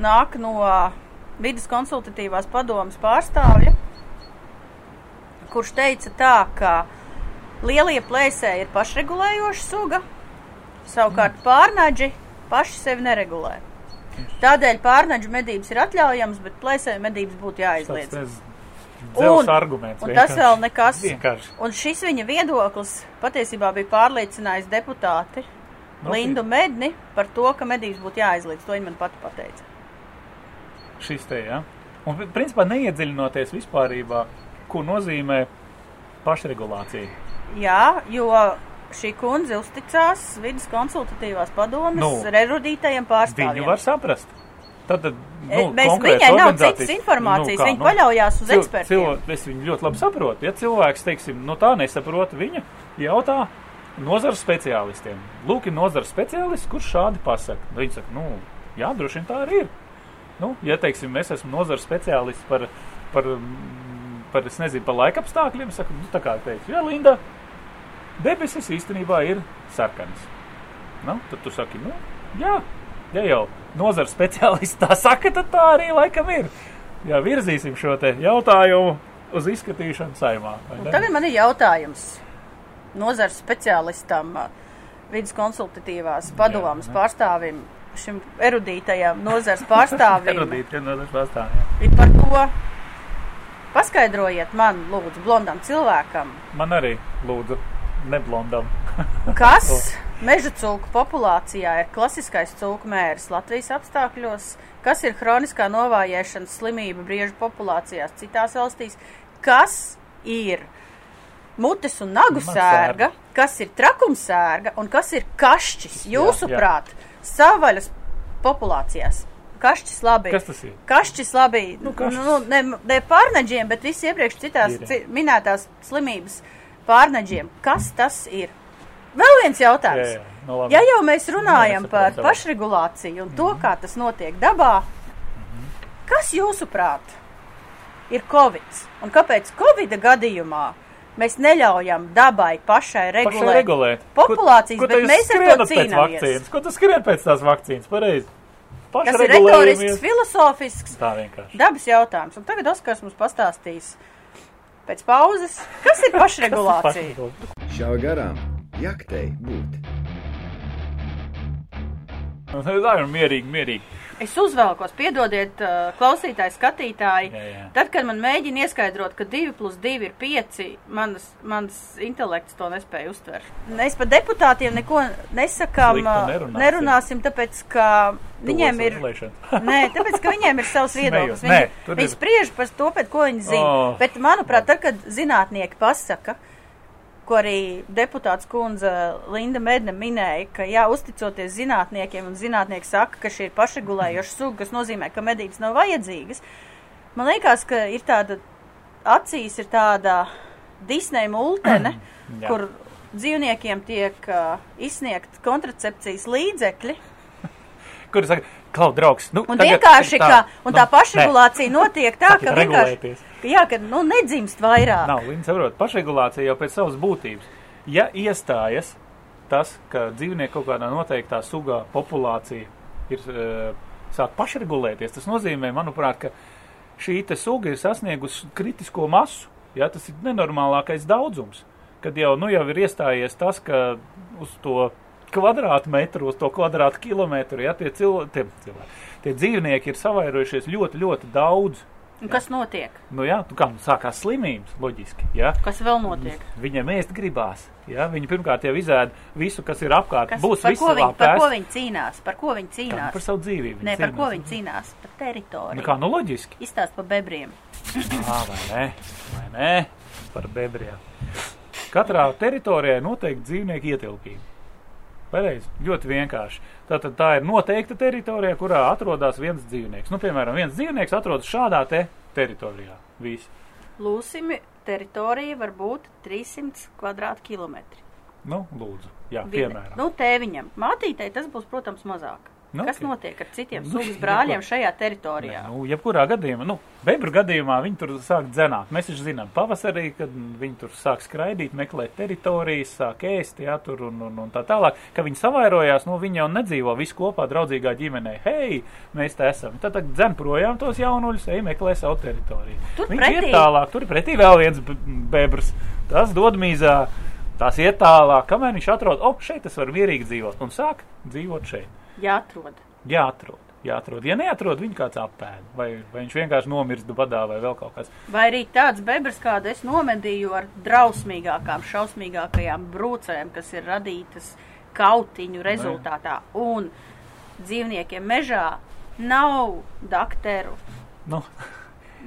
nāk no vidas konsultatīvās padomas pārstāvja, kurš teica tā, ka lielie plēsēji ir pašregulējoša suga, savukārt pārnaģi paši sevi neregulē. Tādēļ pārnaģu medības ir atļaujamas, bet plēsēju medības būtu jāizliedz. Tas Un- arguments. un tas vienkārši. vēl nekas. Vienkārši. Un šis viņa viedoklis patiesībā bija pārliecinājis deputāti Nu, Lindu Medni par to, ka medības būtu jāizliedz. To viņa man pati pateica. Šis te, ja. Un, pri- principā, neiedziļinoties vispārībā, ko nozīmē pašregulācija. Jā, jo šī kundze uzticās vidas konsultatīvās padomes Nu, nu, erudītajiem pārstāvjiem. Viņu var saprast. Tad, E, nu, mēs- viņai nav citas informācijas, kā, viņa paļaujās uz cil- ekspertiem. cil- Es viņu ļoti labi saprotu. Ja cilvēks, teiksim, no tā nesaprot, viņa jautā nozars speciālistiem. Lūk, ir nozars speciālists, kurš šādi pasaka. Viņi saka, nu, jā, droši vien tā arī ir. Nu, ja, teiksim, es esmu nozars speciālists par, par, par, es nezinu, par laika apstākļiem, saku, nu, tā kā teicu, jā, Linda, debesis īstenībā ir sarkanas. Nu, tad tu saki, nu, jā, ja jau nozars speciālists tā saka, tad tā arī laikam ir. Jā, virzīsim šo jautājumu uz izskatīšanu saimā. tagad man ir jautājums nozars speciālistam, vidas konsultatīvās padomas pārstāvim, šim erudītajam nozars pārstāvim. Erudīt, ja nozars pārstāv, jā. ir par to. Paskaidrojiet man, lūdzu, blondam cilvēkam, Man arī, lūdzu, neblondam. kas? Meža cūku populācijā ir klasiskais cūku mērs Latvijas apstākļos, kas ir hroniskā novājēšanas slimība briežu populācijās citās valstīs, kas ir mutes un nagu sērga, kas ir trakumsērga un kas ir kašķis. Jūsuprāt, savvaļas populācijās. Kašķis labi. Kas tas ir? Kašķis labi, nu, kašķis. nu, ne, ne pārneģiem, bet visi iepriekš citās ci, minētās slimības pārneģiem. Kas tas ir? Vēl viens jautājums. Jā, jā, nu labi. Ja jau mēs runājam nesaprotu par savu. pašregulāciju un to, kā tas notiek dabā, kas jūsuprāt ir Covid? Un kāpēc Covid gadījumā mēs neļaujam dabai pašai Pašai regulēt? regulēt. populācijas, ko, ko bet mēs ar to cīnāmies. vakcīnas? Ko tu skrien pēc tās vakcīnas? Pareizi. Tas ir retorisks, filozofisks, Tā vienkārši. dabas jautājums. Un tagad Oskars mums pastāstīs pēc pauzes, kas ir pašregulācija. Pašregulācija. Šā garām jaktei būt. Tā ir mierīgi, mierīgi. Es uzvelkos, piedodiet, uh, klausītāji, skatītāji. Jā, jā. Tad, kad man mēģina ieskaidrot, ka 2 plus 2 ir 5, mans, mans intelekts to nespēja uztvert. Mēs par deputātiem neko nesakām, uh, nerunāsim. nerunāsim, tāpēc, ka viņiem ir. Nē, tāpēc, ka viņiem ir savs viedoklis. Smējos. Nē, Viņi, viņi ir- spriež par to, pēc ko viņi zina. Oh. Bet, manuprāt, tad, kad zinātnieki pasaka, ko arī deputāts kundze Linda Medne minēja, ka jā, uzticoties zinātniekiem, un zinātnieki saka, ka šī ir pašregulējoša suga, kas nozīmē, ka medības nav vajadzīgas. Man liekas, ka ir tāda acīs ir tāda Disneja multene, kur dzīvniekiem tiek uh, izsniegt kontracepcijas līdzekļi. Kur saka, klau, draugs, nu, Un vienkārši, tā, ka, un tā nu, pašregulācija notiek tā, ka vienkārši, ka, jā, ka, nu, nedzimst vairāk. Nav, viņi saprot, pašregulācija jau pēc savas būtības. Ja iestājas tas, ka dzīvnieku kaut kādā noteiktā sugā populācija ir uh, sāk pašregulēties, tas nozīmē, manuprāt, ka šī te suga ir sasniegusi kritisko masu. Ja, tas ir nenormālākais daudzums. Kad jau, nu, jau ir iestājies tas, ka uz to kvadrātmetru, uz to kvadrātkilometru, ja tie, cil, tie, cilvēki, tie dzīvnieki ir savairojušies ļoti, ļoti daudz. Un kas notiek? Nu, jā, tu kā nu sākās slimības, loģiski. Jā. Kas vēl notiek? Viņiem ēst gribās. Jā. Viņi pirmkārt jau izēda visu, kas ir apkārt. Kas, Būs par, ko viņi, savā par ko viņi cīnās? Par ko viņi Kā, cīnās? Par savu dzīvību. Nē, par ko cīnās. viņi cīnās? Par teritoriju. Nu, kā, nu loģiski. Izstāst par bebriem. Ā, vai ne? Vai ne? Par bebriem. Katrā teritorijā noteikti dzīvnieku ietilpība. Pareizi, ļoti vienkārši. Tātad tā ir noteikta teritorija, kurā atrodas viens dzīvnieks. Nu, piemēram, viens dzīvnieks atrodas šādā te teritorijā. Viss. Lūsimi teritorija var būt 300 kvadrātkilometri. Nu, lūdzu, jā, Vide. piemēram. Nu, tēviņam. Mātītei tas būs, protams, mazāk. Nu, Kas ok. notiek ar citiem Nu, sugas brāļiem šajā teritorijā? Nē, Nu, jebkurā gadījumā, nu, bebru gadījumā viņi tur sāk dzenāt. Mēs taču zinām, pavasarī, kad viņi tur sāk skraidīt, meklēt teritorijas, sāk ēst, jā, tur un, un, un tā tālāk. Ka viņi savairojās, nu, viņi jau nedzīvo visi kopā draudzīgā ģimenē. Hei, mēs te esam. Tad, tad dzen projām tos jaunuļus, ej meklē savu teritoriju. Tur Viņš pretī- iet tālāk, tur pretī vēl viens bebrs. Tas dod mīzā. Tas iet tālāk, kamēr viņš atrod, o, šeit es varu mierīgi dzīvot, un sāk dzīvot šeit. Jāatrod. Jāatrod. Jāatrod. Ja neatrod, viņu kāds apēd, vai, vai viņš vienkārši nomirst badā, vai vēl kaut kas. Vai arī tāds bebrs, kādu es nomedīju ar drausmīgākām, šausmīgākajām brūcēm, kas ir radītas kautiņu rezultātā. Un dzīvniekiem mežā nav dakteru, Nu,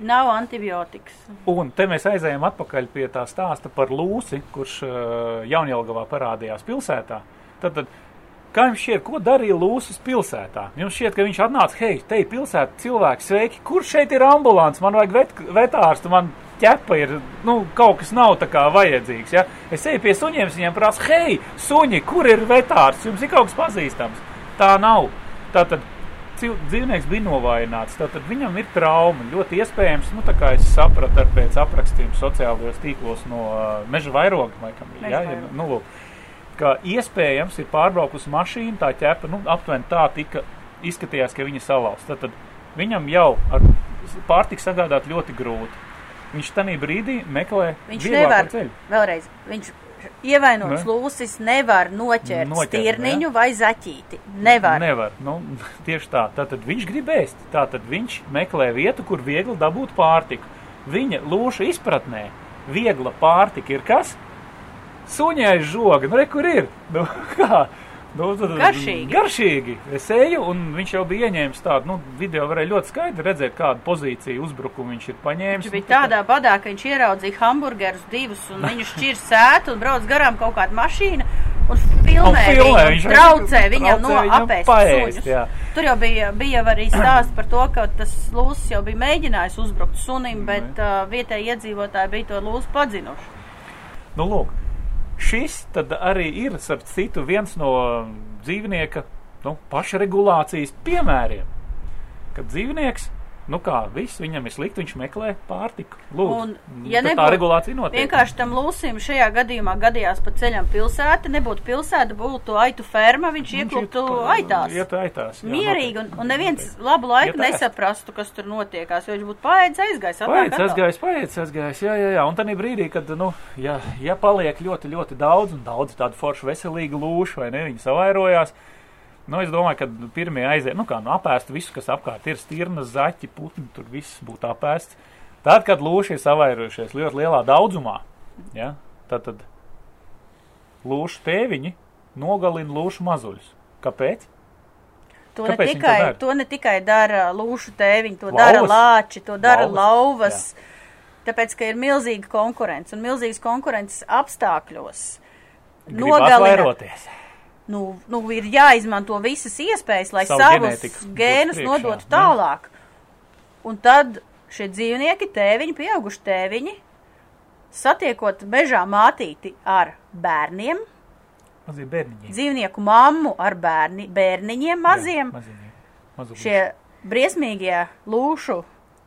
nav antibiotikas. un te mēs aizējām atpakaļ pie tā stāsta par Lūsi, kurš uh, Jaunjelgavā parādījās pilsētā. Tad, tad, kā jums šķiet, ko darīja Lūsis pilsētā? Jums šķiet, ka viņš atnāca, hei, te ir pilsēta, cilvēki, sveiki, kur šeit ir ambulants, man vajag vet, vetārstu, man ķepa ir, nu, kaut kas nav tā kā vajadzīgs, ja? Es eju pie suņiem, viņiem prasu, hei, suņi, kur ir vetārsts, jums ir kaut kas pazīstams? Tā nav. Tātad dzīvnieks bija novājināts, tātad viņam ir trauma. Ļoti iespējams, nu, tā kā es sapratu ar pēc aprakstiem sociālajos tīklos no uh, meža vairoga, laikam, bija, ja, ja, nu, lūk, ka iespējams ir pārbraukusi mašīna, tā ķepa, nu, aptuveni tā tika, izskatījās, ka viņa salauz. Tātad viņam jau ar pārtiku sagādāt ļoti grūti. Viņš tanī brīdī meklē Viņš nevar, ceļu. vēlreiz, viņš ievainots Ne? lūsis nevar noķert, Noķert, stirniņu vai zaķīti. Nevar. Nevar. Nu, tieši tā. Tātad viņš grib ēst. Tātad viņš meklē vietu, kur viegli dabūt pārtiku. Viņa lūša izpratnē viegla pārtika ir kas? Suņai žoga. Nu, re, kur ir? Nu, kā? Nu, tad, Garšīgi. Garšīgi. Es eju, un viņš jau bija ieņēmis tādu, nu, video varēja ļoti skaidri redzēt, kādu pozīciju uzbrukumu viņš ir paņēmis. Viņš bija tādā badā, ka viņš ieraudzīja hamburgerus divus un viņu šķir sētu un brauc garām kaut kāda mašīna un filmē, Un filmē, viņu, viņš traucē viņam no viņam apēst paēst, suņus. jā. Tur jau bija, bija arī stāsts par to, ka tas lūsis jau bija mēģinājis uzbrukt sunim, Mhm. bet uh, vietēji iedzīvotāji bija to lūsu padzinuši. Nu, lūk, šis arī ir, starp citu, viens no dzīvnieka nu, pašregulācijas piemēriem. Kad dzīvnieks, nu kā, viss viņam ir slikti, viņš meklē pārtiku. Lūdzu, Un, ja tad tā nebūtu- regulācija notiek. Vienkārši tam lūsim šajā gadījumā gadījās pa ceļam pilsēta, nebūtu pilsēta, būtu aitu ferma, viņš Viņš pa- aitās. Iet aitās. jā, Mierīgi, un, un neviens labu laiku nesaprastu, kas tur notiekās, jo viņš būtu paēdis, aizgājis. atkal. aizgājis, paiet, aizgājis. Jā, jā, jā. Un tad brīdī, kad, nu, ja, ja paliek ļoti, ļoti daudz, un daudz tādu foršu veselīgu lūšu, vai ne, viņi savairojās, nu, es domāju, ka pirmie aiziet, nu, kā, nu, apēst visu, kas apkārt ir, stirnas, zaķi, putni, tur viss būtu apēsts. Tad, kad lūši ir savairojušies ļoti lielā daudzumā, ja, tad, tad lūšu tēviņi nogalina lūšu mazuļus. Kāpēc? To ne, Kāpēc to tikai, dara? to ne tikai dara lūšu tēviņi, to Lauvas. dara lāči, to dara Lauvas, lauvas. Tāpēc, ka ir milzīga konkurence un milzīgas konkurences apstākļos. Gribās Nogalina, vairoties. Nu, nu, ir jāizmanto visas iespējas, lai Savu savus gēnus nodotu ne? tālāk. Un tad šie dzīvnieki, tēviņi, pieauguši tēviņi, satiekot mežā mātīti ar bērniem, dzīvnieku mammu ar bērni, bērniņiem maziem, Maziņi. Mazuļi. šie briesmīgie lūšu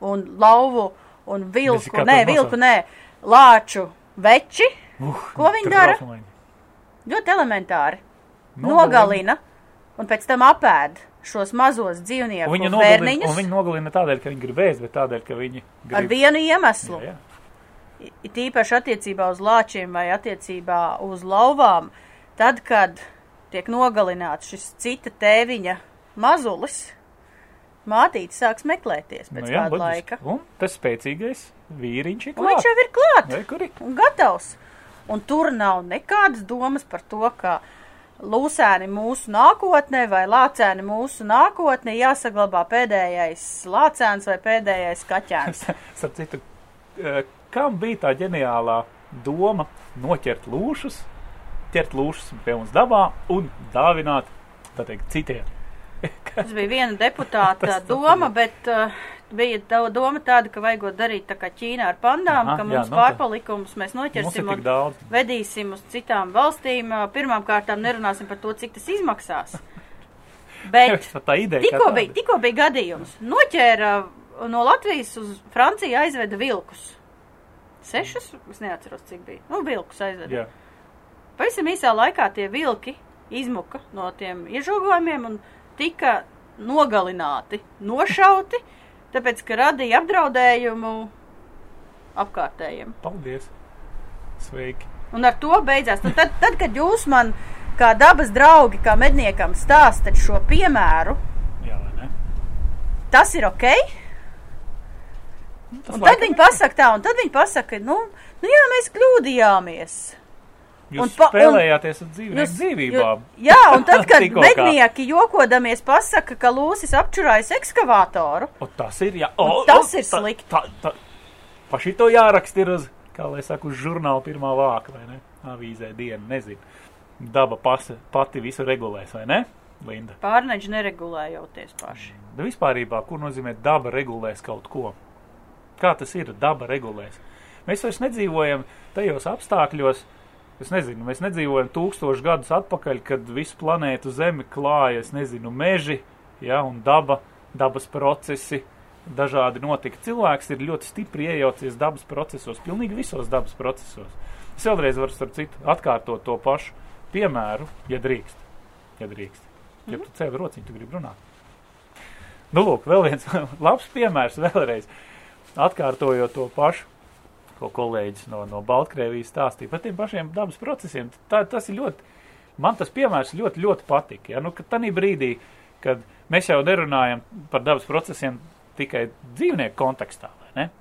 un lauvu un vilku, nē, vilku, nē, lāču veči, Uh, ko viņi dara? ļoti elementāri. Nogalina. Nogalina un pēc tam apēd šos mazos dzīvnieku Un Viņa nogalina, viņa nogalina tādēļ, ka viņi grib ēst, bet tādēļ, ka viņi grib. ar vienu iemeslu. Jā, jā. It īpaši attiecībā uz lāčiem vai attiecībā uz lauvām, tad, kad tiek nogalināts šis cita tēviņa mazulis, mātīte sāks meklēties pēc Nu jā, kāda loģiski. laika. Un tas spēcīgais vīriņš ir Un viņš klāt. jau ir klāt Vai un gatavs. Un tur nav nekādas domas par to, ka lūsēni mūsu nākotnē vai lācēni mūsu nākotnē jāsaglabā pēdējais lācēns vai pēdējais kaķēns. Starp citu, eh, kam bija tā ģeniālā doma noķert lūšus, ķert lūšus pie mums dabā un dāvināt, tā teikt, citiem? Tas bija viena deputāta doma, bet uh, bija doma tāda, ka vajagot darīt tā kā Ķīnā ar pandām, Aha, ka jā, mums nu tā. pārpalikumus mēs noķersim un daudz. vedīsim uz citām valstīm. Pirmām kārtām nerunāsim par to, cik tas izmaksās. Bet tikko bija, tikko bija gadījums. Noķēra no Latvijas uz Franciju aizveda vilkus. Sešus? Es neatceros, cik bija. Nu, vilkus aizveda. Jā, Pavisam īsā laikā tie vilki izmuka no tiem iežogojumiem un tika nogalināti, nošauti, tāpēc, ka radīja apdraudējumu apkārtējiem. paldies. Sveiki. Un ar to beidzās. Nu, tad, tad, kad jūs man, kā dabas draugi, kā medniekam, stāstat šo piemēru, Jā, tas ir ok. Tas Un tad viņi pasaka tā, un tad viņi pasaka, nu, nu jā, mēs kļūdījāmies. Jūs un pa- un- spēlējāties ar dzīvnieku dzīvībām. Jū, jā, un tad, kad mednieki jokodamies pasaka, ka lūsis apčurājas ekskavātoru, O, tas ir, jā. Un O, tas o, ir slikti. Tā, tā, pa šito jāraksta ir uz, kā lai saka, uz žurnāla pirmā vāka, vai ne? Avīzē diena, nezinu. Daba pasa, pati visu regulēs, vai ne, Linda? pārneģi neregulējoties paši. Da vispārībā, kur nozīmē daba regulēs kaut ko? Kā tas ir, daba regulēs? Mēs vairs nedzīvojam tajos apstākļos, es nezinu, mēs nedzīvojam tūkstošu gadus atpakaļ, kad visu planētu Zemi klāja, es nezinu, meži, ja, un daba, dabas procesi, dažādi notika. Cilvēks ir ļoti stipri iejaucies dabas procesos, pilnīgi visos dabas procesos. Es vēlreiz varu, starp citu, atkārtot to pašu piemēru, ja drīkst. Ja drīkst. Ja tu ceļ rociņu, tu gribi runāt. Nu, lūk, vēl viens labs piemērs vēlreiz. Atkārtojot to pašu, ko kolēģis no, no Baltkrievijas stāstīja par tiem pašiem dabas procesiem. Tā, tas ir ļoti, man tas piemērs ļoti, ļoti patika. Ja? Nu, ka tanī brīdī, kad mēs jau nerunājam par dabas procesiem tikai dzīvnieku kontekstā?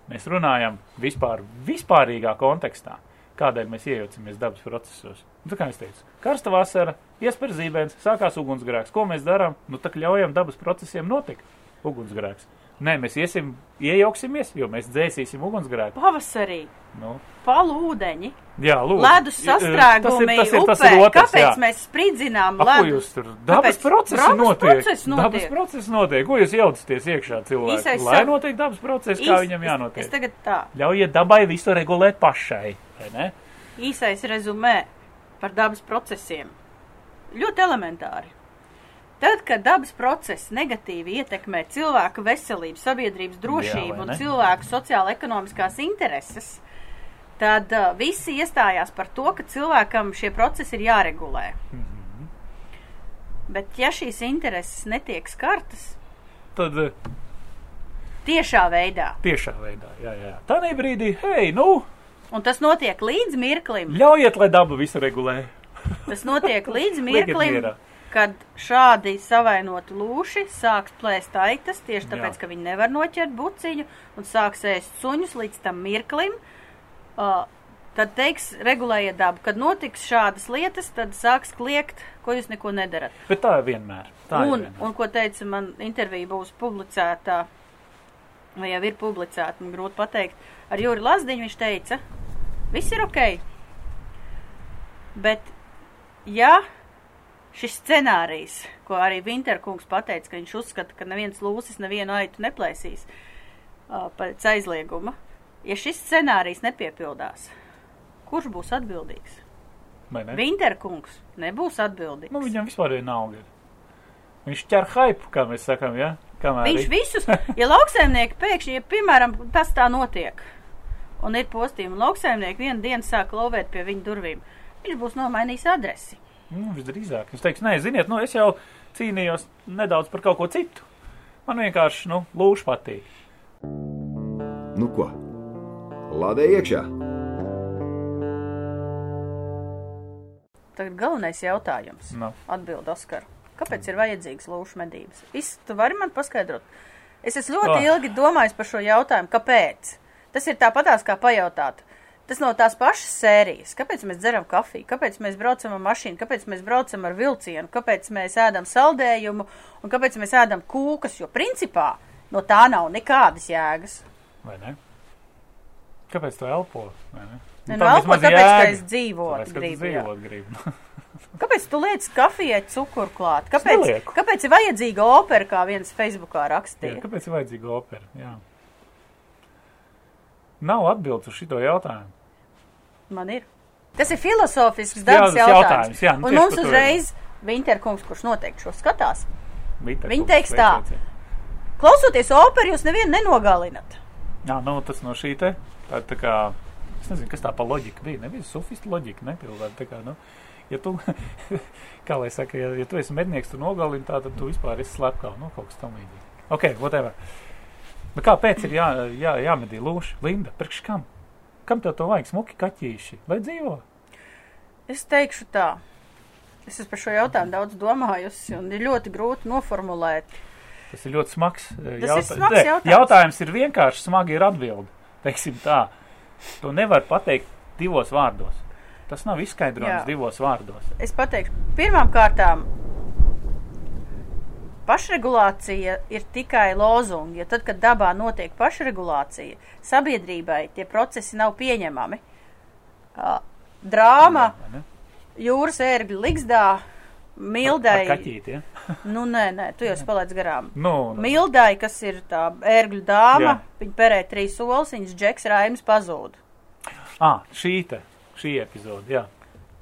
Mēs runājam vispār, vispārīgā kontekstā, kādēļ mēs iejaucamies dabas procesos. Nu, kā es teicu, karsta vasara, iespēja zīmēns, sākās ugunsgrēks. Ko mēs darām? Nu, tā kā ļaujam dabas procesiem notikt. Ugunsgrēks. Nē, mēs iesim, iejauksimies, jo mēs dzēsīsim ugunsgrēku. Pavasarī, Nu, palūdeņi, jā, lūdzu. ledus I- tas ir- sastrēgumi tas ir- tas upē. ir otrs, Kāpēc jā. mēs spridzinām A, ko ledus? jūs tur? Dabas procesi notiek. procesi notiek. Dabas procesi notiek. Ko jūs jaucaties iekšā cilvēkā? Īsais Lai sa- notiek dabas procesi, kā Īs- viņam jānotiek. Es tagad tā, Ļaujiet dabai visu regulēt pašai, vai ne? īsais rezumē par dabas procesiem. Ļoti elementāri. Tad, kad dabas procesi negatīvi ietekmē cilvēku veselību, sabiedrības drošību vai un cilvēku sociāla-ekonomiskās intereses, tad uh, visi iestājās par to, ka cilvēkam šie procesi ir jāregulē. Mhm. Bet, ja šīs intereses netiek skartas Tad eh, tiešā veidā, tiešā veidā, jā, jā. Tanī brīdī, hei, nu, un tas notiek līdz mirklim, ļaujiet, lai daba visu regulē. tas notiek līdz mirklim. Kad šādi savainoti lūši sāks plēst aitas, tieši tāpēc, Jā. ka viņi nevar noķert buciņu un sāks ēst suņus līdz tam mirklim. Uh, tad teiks, regulējiet dabu. Kad notiks šādas lietas, tad sāks kliegt, ko jūs neko nedarat. Bet tā ir vienmēr. Tā un, ir vienmēr. un, ko teica man, intervija būs publicēta, vai jau ir publicēta, man grūti pateikt. Ar Jūri Lazdiņu viņš teica, viss ir ok. Bet, ja šis scenārijs, ko arī Vinterkungs pateica, ka viņš uzskata, ka neviens lūsis nevienu aitu neplēsīs uh, pēc aizlieguma, ja šis scenārijs nepiepildās, kurš būs atbildīgs? Ne? Vinterkungs nebūs atbildīgs. Nu, viņam vispār ir nauda. Viņš ķer hype, kā mēs sakām, ja? Kamēr Viņš vi- visus, ja lauksaimnieki pēkšņi, ja, piemēram, tas tā notiek, un ir postījumi, lauksaimnieki vienu dienu sāk lovēt pie viņu durvīm, viņš būs nomainījis adresi. Nu, visdrīzāk. Viņš teiks, nē, ziniet, nu, es jau cīnījos nedaudz par kaut ko citu. Man vienkārši, nu, lūš patīk. Nu ko? Lādē iekšā! Tagad galvenais jautājums. Nu, Atbild Oskar. Kāpēc ir vajadzīgas lūšu medības? Viss, tu vari man paskaidrot? Es esmu ļoti Oh. ilgi domājis par šo jautājumu. Kāpēc? Tas ir tāpatās kā pajautāt. Tas no tās pašas sērijas. Kāpēc mēs dzeram kafiju? Kāpēc mēs braucam ar mašīnu? Kāpēc mēs braucam ar vilcienu? Kāpēc mēs ēdam saldējumu? Un kāpēc mēs ēdam kūkas? Jo principā no tā nav nekādas jēgas. Vai ne? Kāpēc tu elpo? vai Ne, Nu, nu, elpo, tāpēc, ka jēga. es dzīvot Tāpēc, ka tu gribu, jā. dzīvot gribu. Kāpēc tu liec kafijai cukuru klāt? Kāpēc, kāpēc ir vajadzīga opera, kā viens Facebookā Jā, rakstīja? kāpēc ir vajadzīga opera? Jā. Nav atbildes uz šito jautājumu. Man ir. Tas ir filozofisks Jā, dabas tas jautājums. jautājums, jā, nu Un mums uzreiz Vinterkungs, kurš noteikti šo skatās, Viņa teiks tā. klausoties operu, jūs nevienu nenogalinat. Jā, nu tas no šī te. Tā, tā kā, es nezinu, kas tā pa loģika bija. Nebija sofista loģika, nepilnīgi. Tā kā, nu, ja tu, kā lai saka, ja, ja tu esi mednieks, tu nogalini tā, tad tu vispār esi slepkā. Nu, kaut kas tam līdzīgs. Ok, whatever. Bet kāpēc ir jā, jā, jāmedī lūši? Linda, priekš kam? Kam tev to vajag smuki kaķīši? Lai dzīvo? Es teikšu tā. Es esmu par šo jautājumu daudz domājusi, un ir ļoti grūti noformulēt. Tas ir ļoti smags eh, Tas ir smags jautājums. Jautājums ir vienkārši smagi ir atbildi. Teiksim tā. To nevar pateikt divos vārdos. Tas nav izskaidrojums Jā. divos vārdos. Es pateikšu, pirmām kārtām, pašregulācija ir tikai lozungi, jo tad, kad dabā notiek pašregulācija, sabiedrībai tie procesi nav pieņemami. Ā, Drāma, jūras ērgļu ligzdā, mildai. Ar kaķīti, ja? Nu, nē, nē, tu jau spēlēts garām. Nu, nu. Mildai, kas ir tā ērgļu dāma, Jā. viņa perē trīs solis, viņas džeks Raims pazūd. Ah, šī te, šī epizode, jā.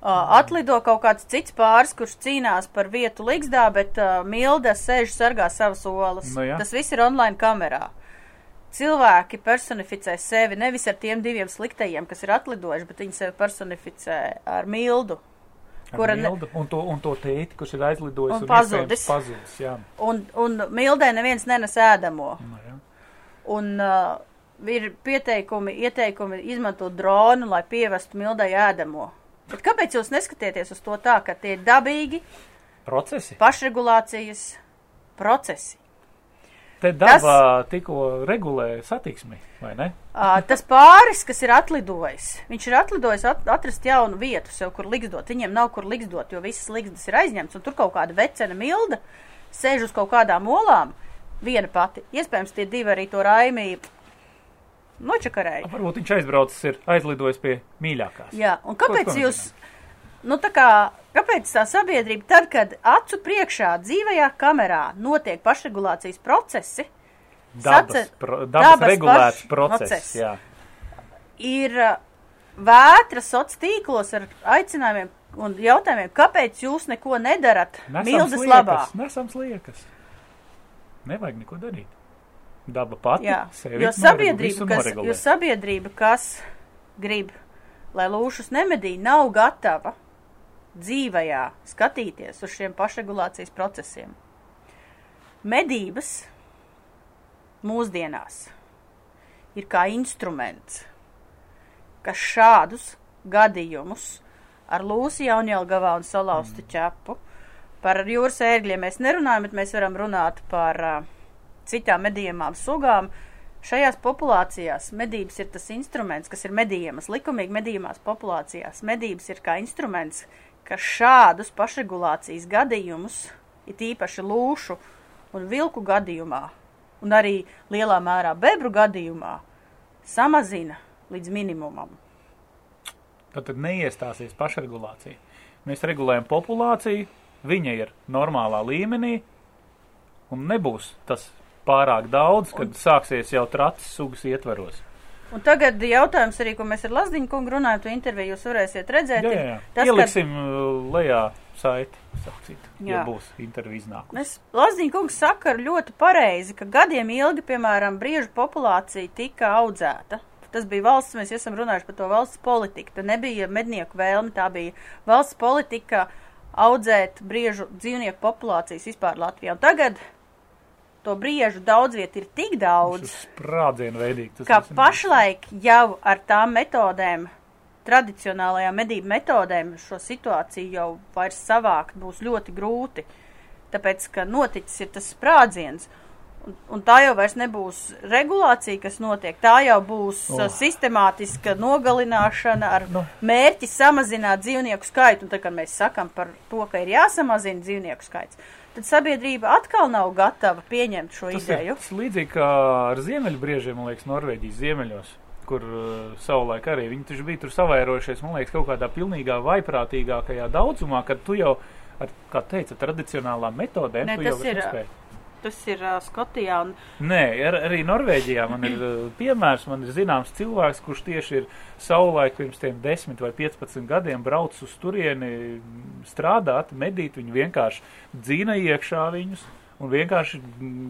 Atlido kaut kāds cits pāris, kurš cīnās par vietu Ligzdā, bet uh, Milda sēž sargā savas olas. Nu jā. Tas viss ir online kamerā. Cilvēki personificē sevi nevis ar tiem diviem sliktajiem, kas ir atlidojuši, bet viņi sevi personificē ar Mildu. Ar Kura Mildu un, to, un to tēti, kurš ir aizlidojis Un un, pazudis. pazudis, jā. Un, un Mildai neviens nenes ēdamo. Nu, jā. Un uh, ir pieteikumi, ieteikumi izmantot dronu, lai pievestu Mildai ēdamo. Bet kāpēc jūs neskatieties uz to tā, ka tie ir dabīgi Procesi. pašregulācijas procesi? Te dabā tikko regulē satiksmi, vai ne? Tas pāris, kas ir atlidojis, viņš ir atlidojis at atrast jaunu vietu sev, kur liksdot. Viņiem nav kur liksdot, jo visas liksdas ir aizņemts, un tur kaut kāda vecena milda sēž uz kaut kādām olām, viena pati. Iespējams, tie divi arī to raimību nočakarēja. Varbūt viņš aizbraucis, ir aizlidojis pie mīļākās. Jā, un Ko kāpēc to jūs, nu tā kā, kāpēc tā sabiedrība, tad, kad acu priekšā dzīvajā kamerā notiek pašregulācijas procesi, Dabas, sace- pro, dabas, dabas regulēts process. process. Jā. ir uh, vētra sociālos tīklos ar aicinājumiem un jautājumiem, kāpēc jūs neko nedarat mildes labā? Nesams liekas. Nevajag neko darīt. Daba pati Jā, sevi jo sabiedrība, kas, jo sabiedrība, kas grib, lai lūšus nemedī, nav gatava dzīvajā skatīties uz šiem pašregulācijas procesiem. Medības mūsdienās ir kā instruments, kas šādus gadījumus ar lūsu jaunjelgavā un salauztu mm. ķepu, par jūras ērgļiem mēs nerunājam, bet mēs varam runāt par uh, citām medījumām sugām. Šajās populācijās medības ir tas instruments, kas ir medījamas, likumīgi medījumās populācijās. Medības ir kā instruments, kas šādus pašregulācijas gadījumus, it īpaši lūšu un vilku gadījumā, un arī lielā mērā bebru gadījumā, samazina līdz minimumam. Tad, tad neiestāsies pašregulācija. Mēs regulējam populāciju, viņa ir normālā līmenī, un nebūs tas pārāk daudz, kad un... sāksies jau tracis sugas ietvaros. Un tagad jautājums arī, ko mēs ar Lazdiņu kungu runājam, to interviju jūs varēsiet redzēt. Jā, jā, jā. Tas, Ieliksim uh, lejā saiti, sacīt, ja būs intervija iznākums. Mēs Lazdiņa kungs saka ļoti pareizi, ka gadiem ilgi, piemēram, briežu populācija tika audzēta. Tas bija valsts, mēs esam runājuši par to valsts politiku. Tā nebija mednieku vēlme, tā bija valsts politika audzēt briežu dzīvnieku populācijas vispār Latvijā. Un tagad to briežu daudz viet ir tik daudz, veidīgi. ka pašlaik jau ar tām metodēm, tradicionālajām medību metodēm, šo situāciju jau vairs savākt būs ļoti grūti. tāpēc, ka noticis ir tas sprādziens. Un, un tā jau vairs nebūs regulācija, kas notiek. Tā jau būs Oh. oh. sistemātiska nogalināšana ar Nu. no. mērķi samazināt dzīvnieku skaitu. Un tad, kad mēs sakam par to, ka ir jāsamazina dzīvnieku skaits, tad sabiedrība atkal nav gatava pieņemt šo Tas ideju. tas ir līdzīgi kā ar ziemeļbriežiem, man liekas, Norvēģijas ziemeļos, kur uh, savulaik arī viņi taču bija tur savairojušies, man liekas, kaut kādā pilnīgā vaiprātīgākajā daudzumā, kad tu jau ar, kā teica, tradicionālām metodēm, Ne, tu jau ir, nespēji. Tas ir uh, Skotijā un Nē, ar, arī Norvēģijā man ir uh, piemērs, man ir zināms cilvēks, kurš tieši ir savulaik pirms tiem 10 vai 15 gadiem braucis uz turieni strādāt, medīt, viņi vienkārši dzīna iekšā viņus un vienkārši,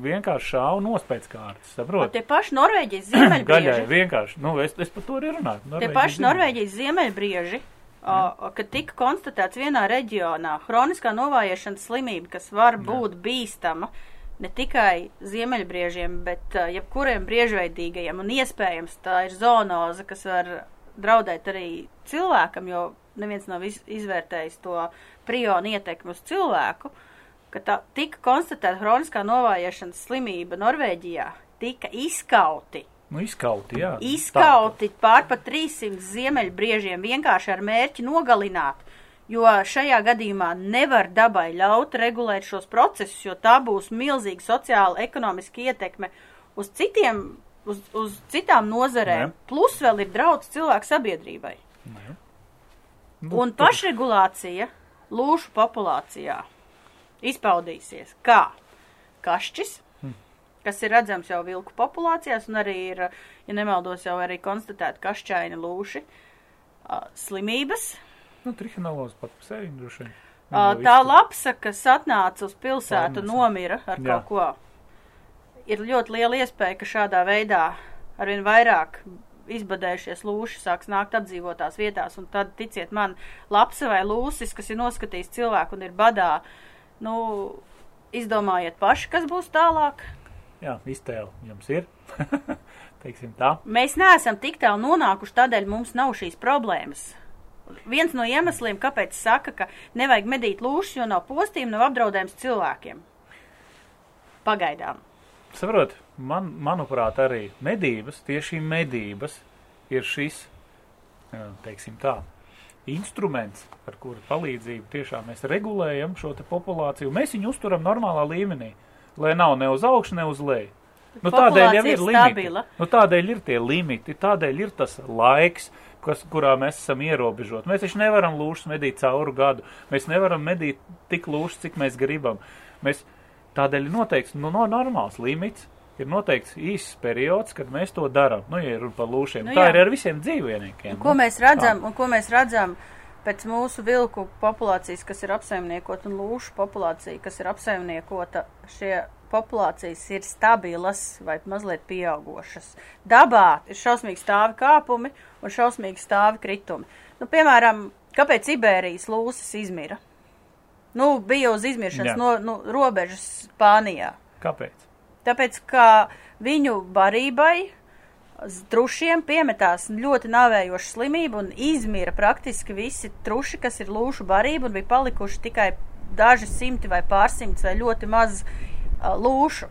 vienkārši šāva nost pēc kārtas, un saprot? tie paši Norvēģijas Gaļai ziemeļbrieži. vienkārši, nu, es, es par to arī runāju. Tie paši Norvēģijas ziemeļbrieži, o, kad tika konstatēts vienā reģionā hroniskā novājiešanas slimība, kas var būt bīstama ne tikai ziemeļbriežiem, bet uh, jebkuriem briežveidīgajiem, un iespējams tā ir zoonoze, kas var draudēt arī cilvēkam, jo neviens nav iz, izvērtējis to prionu ietekmi uz cilvēku, ka tā tika konstatēta hroniskā novājiešanas slimība Norvēģijā, tika izkauti Nu, izkauti, jā. izkauti pār pa 300 ziemeļbriežiem vienkārši ar mērķi nogalināt, jo šajā gadījumā nevar dabai ļaut regulēt šos procesus, jo tā būs milzīga sociāla, ekonomiska ietekme uz citiem, uz, uz citām nozarēm. Ne. Plus vēl ir draudz cilvēku sabiedrībai. Nu, Un pašregulācija lūšu populācijā izpaudīsies kā kašķis, kas ir redzams jau vilku populācijās, un arī ir, ja nemaldos, jau arī konstatēti kašķaini lūši, slimības. Nu, trihinolos pat par sevi droši vien. Jau Tā lapsa, kas atnāca uz pilsētu, Pārnesa. nomira ar Jā. kaut ko. Ir ļoti liela iespēja, ka šādā veidā arvien vairāk izbadējušies lūši sāks nākt apdzīvotās vietās, un tad, ticiet man, lapsa vai lūsis, kas ir noskatījis cilvēku un ir badā, nu, izdomājiet paši, kas būs tālāk. Jā, iztēle jums ir. Teiksim tā. Mēs neesam tik tālu nonākuši, tādēļ mums nav šīs problēmas. Viens no iemesliem, kāpēc saka, ka nevajag medīt lūšas, jo nav postījuma, nav apdraudējums cilvēkiem. Pagaidām. Saprot, man, manuprāt, arī medības, tieši medības ir šis, teiksim tā, instruments, ar kuru palīdzību tiešām mēs regulējam šo te populāciju. Mēs viņu uzturam normālā līmenī, lai nav ne uz augšu, ne uz leju. Nu, tādēļ ir ir limiti. Nu, tādēļ ir tie limiti, tādēļ ir tas laiks, kas, kurā mēs esam ierobežoti. Mēs taču nevaram lūšas medīt cauru gadu. Mēs nevaram medīt tik lūšas, cik mēs gribam. Mēs tādēļ noteikts nu, no normāls limits. Ir noteikts īsts periods, kad mēs to darām. Nu, ja runa par lūšiem, Nu, nu, tā jā. ir ar visiem dzīvniekiem. Un ko mēs redzam, un ko mēs redzam pēc mūsu vilku populācijas, kas ir apsaimniekota, un lūšu populācija, kas ir apsaimniekota, šie populācijas ir stabilas vai mazliet pieaugošas. Dabā ir šausmīgi stāvi kāpumi un šausmīgi stāvi kritumi. Nu, piemēram, kāpēc Iberijas lūsis izmira? Nu, bija uz izmiršanas Jā. no nu, robežas Spānijā. Kāpēc? Tāpēc, ka viņu barībai trušiem piemetās ļoti nāvējoša slimība un izmira praktiski visi truši, kas ir lūšu barība, un bija palikuši tikai daži simti vai pārsimts vai ļoti maz lūšu.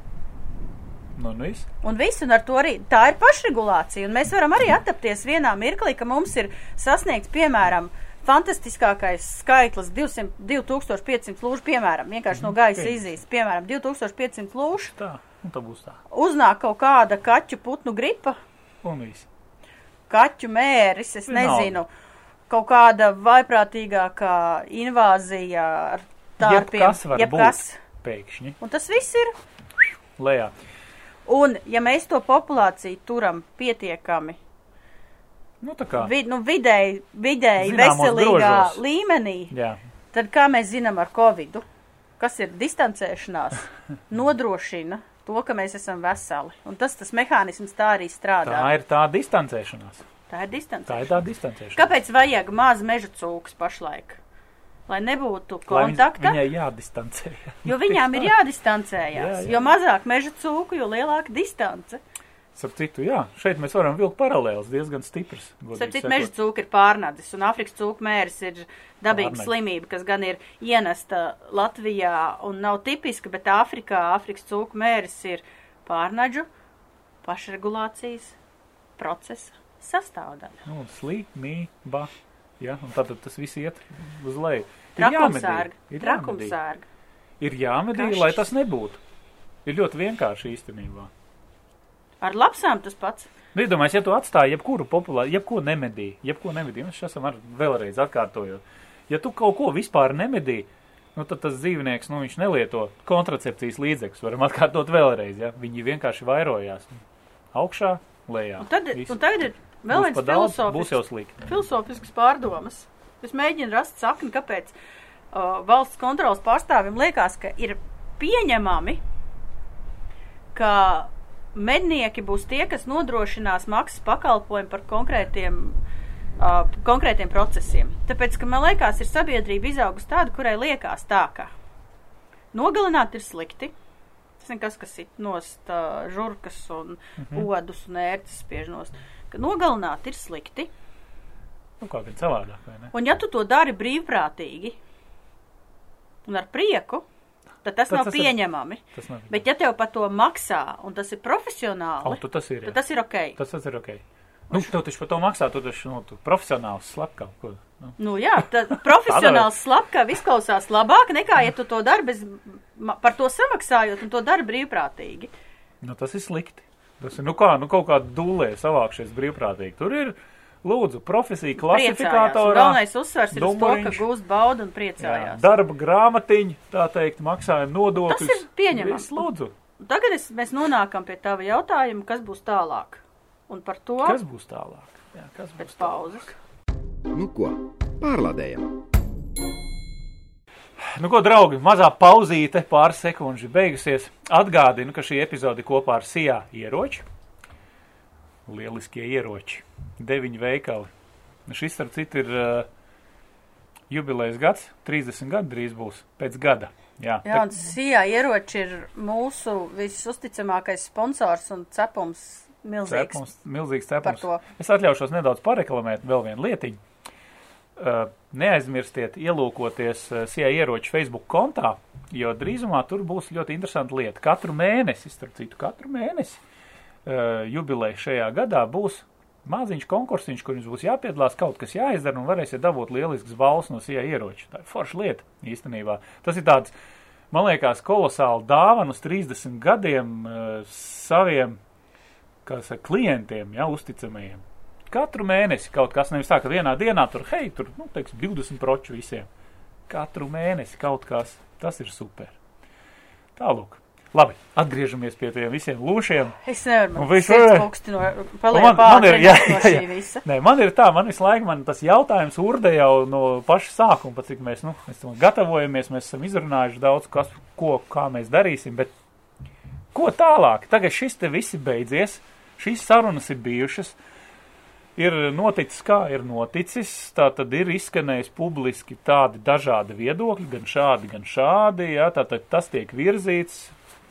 Nu, nu, viss. Un viss, un ar to arī tā ir pašregulācija. Un mēs varam arī attapties vienā mirklī, ka mums ir sasniegts, piemēram, fantastiskākais skaitlis 200, 2500 lūšu, piemēram, vienkārši no gaisa pieņems. izīst, piemēram, 2500 lūšu. Tā, un tā būs tā. uznāk kaut kāda kaķu putnu gripa, Un viss. kaķu mēris, es Vienalga. nezinu, kaut kāda vaiprātīgākā invāzija ar tārpiem. Jebkas var jebkas. Pēkšņi. Un tas viss ir. Lejā. Un, ja mēs to populāciju turam pietiekami Nu, vid, nu, vidēji, vidēji Zināmos veselīgā grožos. līmenī, Jā. tad kā mēs zinām ar Covidu, kas ir distancēšanās, nodrošina to, ka mēs esam veseli. Un tas, tas mehānisms tā arī strādā. Tā ir tā distancēšanās. tā ir distancēšanās. Tā ir tā distancēšanās. Kāpēc vajag maz meža cūkas pašlaik? Lai nebūtu Lai kontakta, Viņai jādistancē. jo viņām ir jādistancējas. Jā, jā. Jo mazāk meža cūku, jo lielāka distance. Starp citu, jā, šeit mēs varam vilkt paralēlus diezgan stiprs. Starp citu, meža cūka ir pārnadis, un Afrikas cūka mērs ir dabīga Pārnadis. slimība, kas gan ir ienesta Latvijā un nav tipiska, bet Āfrikā Afrikas cūka mērs ir pārnadžu pašregulācijas procesa sastāvdaļa. Nu, slimība. Ja, tad tas viss iet uz leju. Ir jāmedī, ir jāmedī. Ir jāmedī, lai tas nebūtu. Ir ļoti vienkārši īstenībā. Ar lapsām tas pats. Nu, iedomājieties, ja tu atstāji jebkuru populāru, jebko nemedī, jebko nemedī, mēs esam ar vēlreiz atkārtojot. Ja tu kaut ko vispār nemedī, nu, tad tas dzīvnieks, nu, viņš nelieto kontracepcijas līdzekļus, varam atkārtot vēlreiz, ja viņi vienkārši vairojās. Augšā, lejā. Un, tad, Viss. un tagad ir vēl viens daudz, būs jau slikti. filozofisks pārdomas. Es mēģinu rast sakni, kāpēc uh, valsts kontrolas pārstāvim liekas, ka ir pieņemami, ka mednieki būs tie, kas nodrošinās maksas pakalpojumu par konkrētiem, uh, konkrētiem procesiem. Tāpēc, ka man liekas, ir sabiedrība izaugusi tāda, kurai liekas tā, ka nogalināt ir slikti. Tas nekas, kas ir nost uh, žurkas un mhm. odus un ērces spiež nost. Ka nogalināt ir slikti. Nu, kā gan savādāk, vai ne? Un ja tu to dari brīvprātīgi un ar prieku, tad tas Tad nav tas ir- pieņemami. Tas nav. Bet ja tev par to maksā un tas ir O, profesionāli, tu tas ir. tad Jā. tas ir ok. Tas, tas ir ok. Nu, tev taču par to maksā, tu taču, nu, tu profesionāls slap kaut ko. Nu. Nu jā, tad profesionāls slapkā izklausās labāk nekā, ja tu to dari bez, par to samaksājot un to dari brīvprātīgi. Nu, tas ir slikti. Tas ir, nu kā, nu kaut kā dūlē savākšies brīvprātīgi. Tur ir, lūdzu, profesija klasifikatorā. Galvenais uzsvers ir uz to, ka gūst baudu un Jā, priecājās. darba grāmatiņa, tā teikt, maksājuma nodokļus. Tas ir pieņemams. Lūdzu, Tagad es, mēs nonākam pie tava jautājuma, kas būs tālāk. Un par to kas būs tālāk? Jā, kas pēc būs tālāk? pauzes. Nu ko, pārlādējam! Nu, ko, draugi, mazā pauzīte, pāris sekundžu beigusies. Atgādinu, ka šī epizode kopā ar Sijā ieroči. Lieliskie ieroči. Deviņi veikali. Šis, starp citu, ir uh, jubilejas gads. 30 gadi drīz būs pēc gada. Jā, Jā, un Sijā ieroči ir mūsu visusticamākais sponsors un cepums milzīgs cepums, milzīgs cepums. Es atļaušos nedaudz pareklamēt vēl vienu lietiņu. Uh, neaizmirstiet ielūkoties uh, Sijā ieroču Facebook kontā, jo drīzumā tur būs ļoti interesanta lieta. Katru mēnesi, starp citu, katru mēnesi uh, jubileja šajā gadā būs maziņš konkursiņš, kur jums būs jāpiedalās, kaut kas jāizdara un varēsiet dabūt lielisks balss no Sijā ieroča. Tā ir forša lieta īstenībā. Tas ir tāds, man liekas, kolosāli dāvana uz 30 gadiem saviem kā saka, klientiem, ja, uzticamajiem. Katru mēnesi kaut kas nevis tā, ka vienā dienā tur, hei, tur, nu, teiksim, 20 proču visiem. Katru mēnesi kaut kas, tas ir super. Tālūk. Labi, atgriežamies pie tiem visiem lūšiem. Es nevaru, sirds puksti no, man- man ir- jā, no jā, jā. visa. Nē, man ir tā, man visu laiku man tas jautājums urde jau no paša sākuma, pat cik mēs, nu, mēs gatavojamies, mēs esam izrunājuši daudz, kas, ko, kā mēs darīsim, bet ko tālāk? Tagad šis te visi beidzies, šīs sarunas ir bijušas, ir noticis, kā ir noticis, tā tad ir izskanējis publiski tādi dažādi viedokļi, gan šādi, gan šādi, jā, tātad tas tiek virzīts,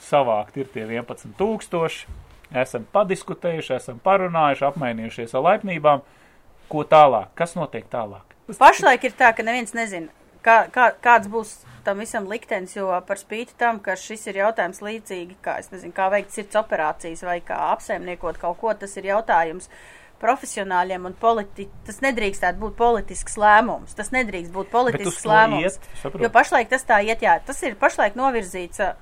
savākt ir tie 11 tūkstoši, esam padiskutējuši, esam parunājuši, apmainījušies ar laipnībām, ko tālāk, kas notiek tālāk. Pašlaik ir tā, ka neviens nezina, kā, kā, kāds būs tam visam liktenis, jo par spīti tam, ka šis ir jautājums līdzīgi, kā, nezinu, kā veikt sirds operācijas vai kā apsaimniekot kaut ko, tas ir jautājums profesionāļiem un politi tas nedrīkstētu būt politisks lēmums. Tas nedrīkst būt politisks lēmums. iet. Jo pašlaik tas tā iet, jā, tas ir pašlaik novirzīts uh,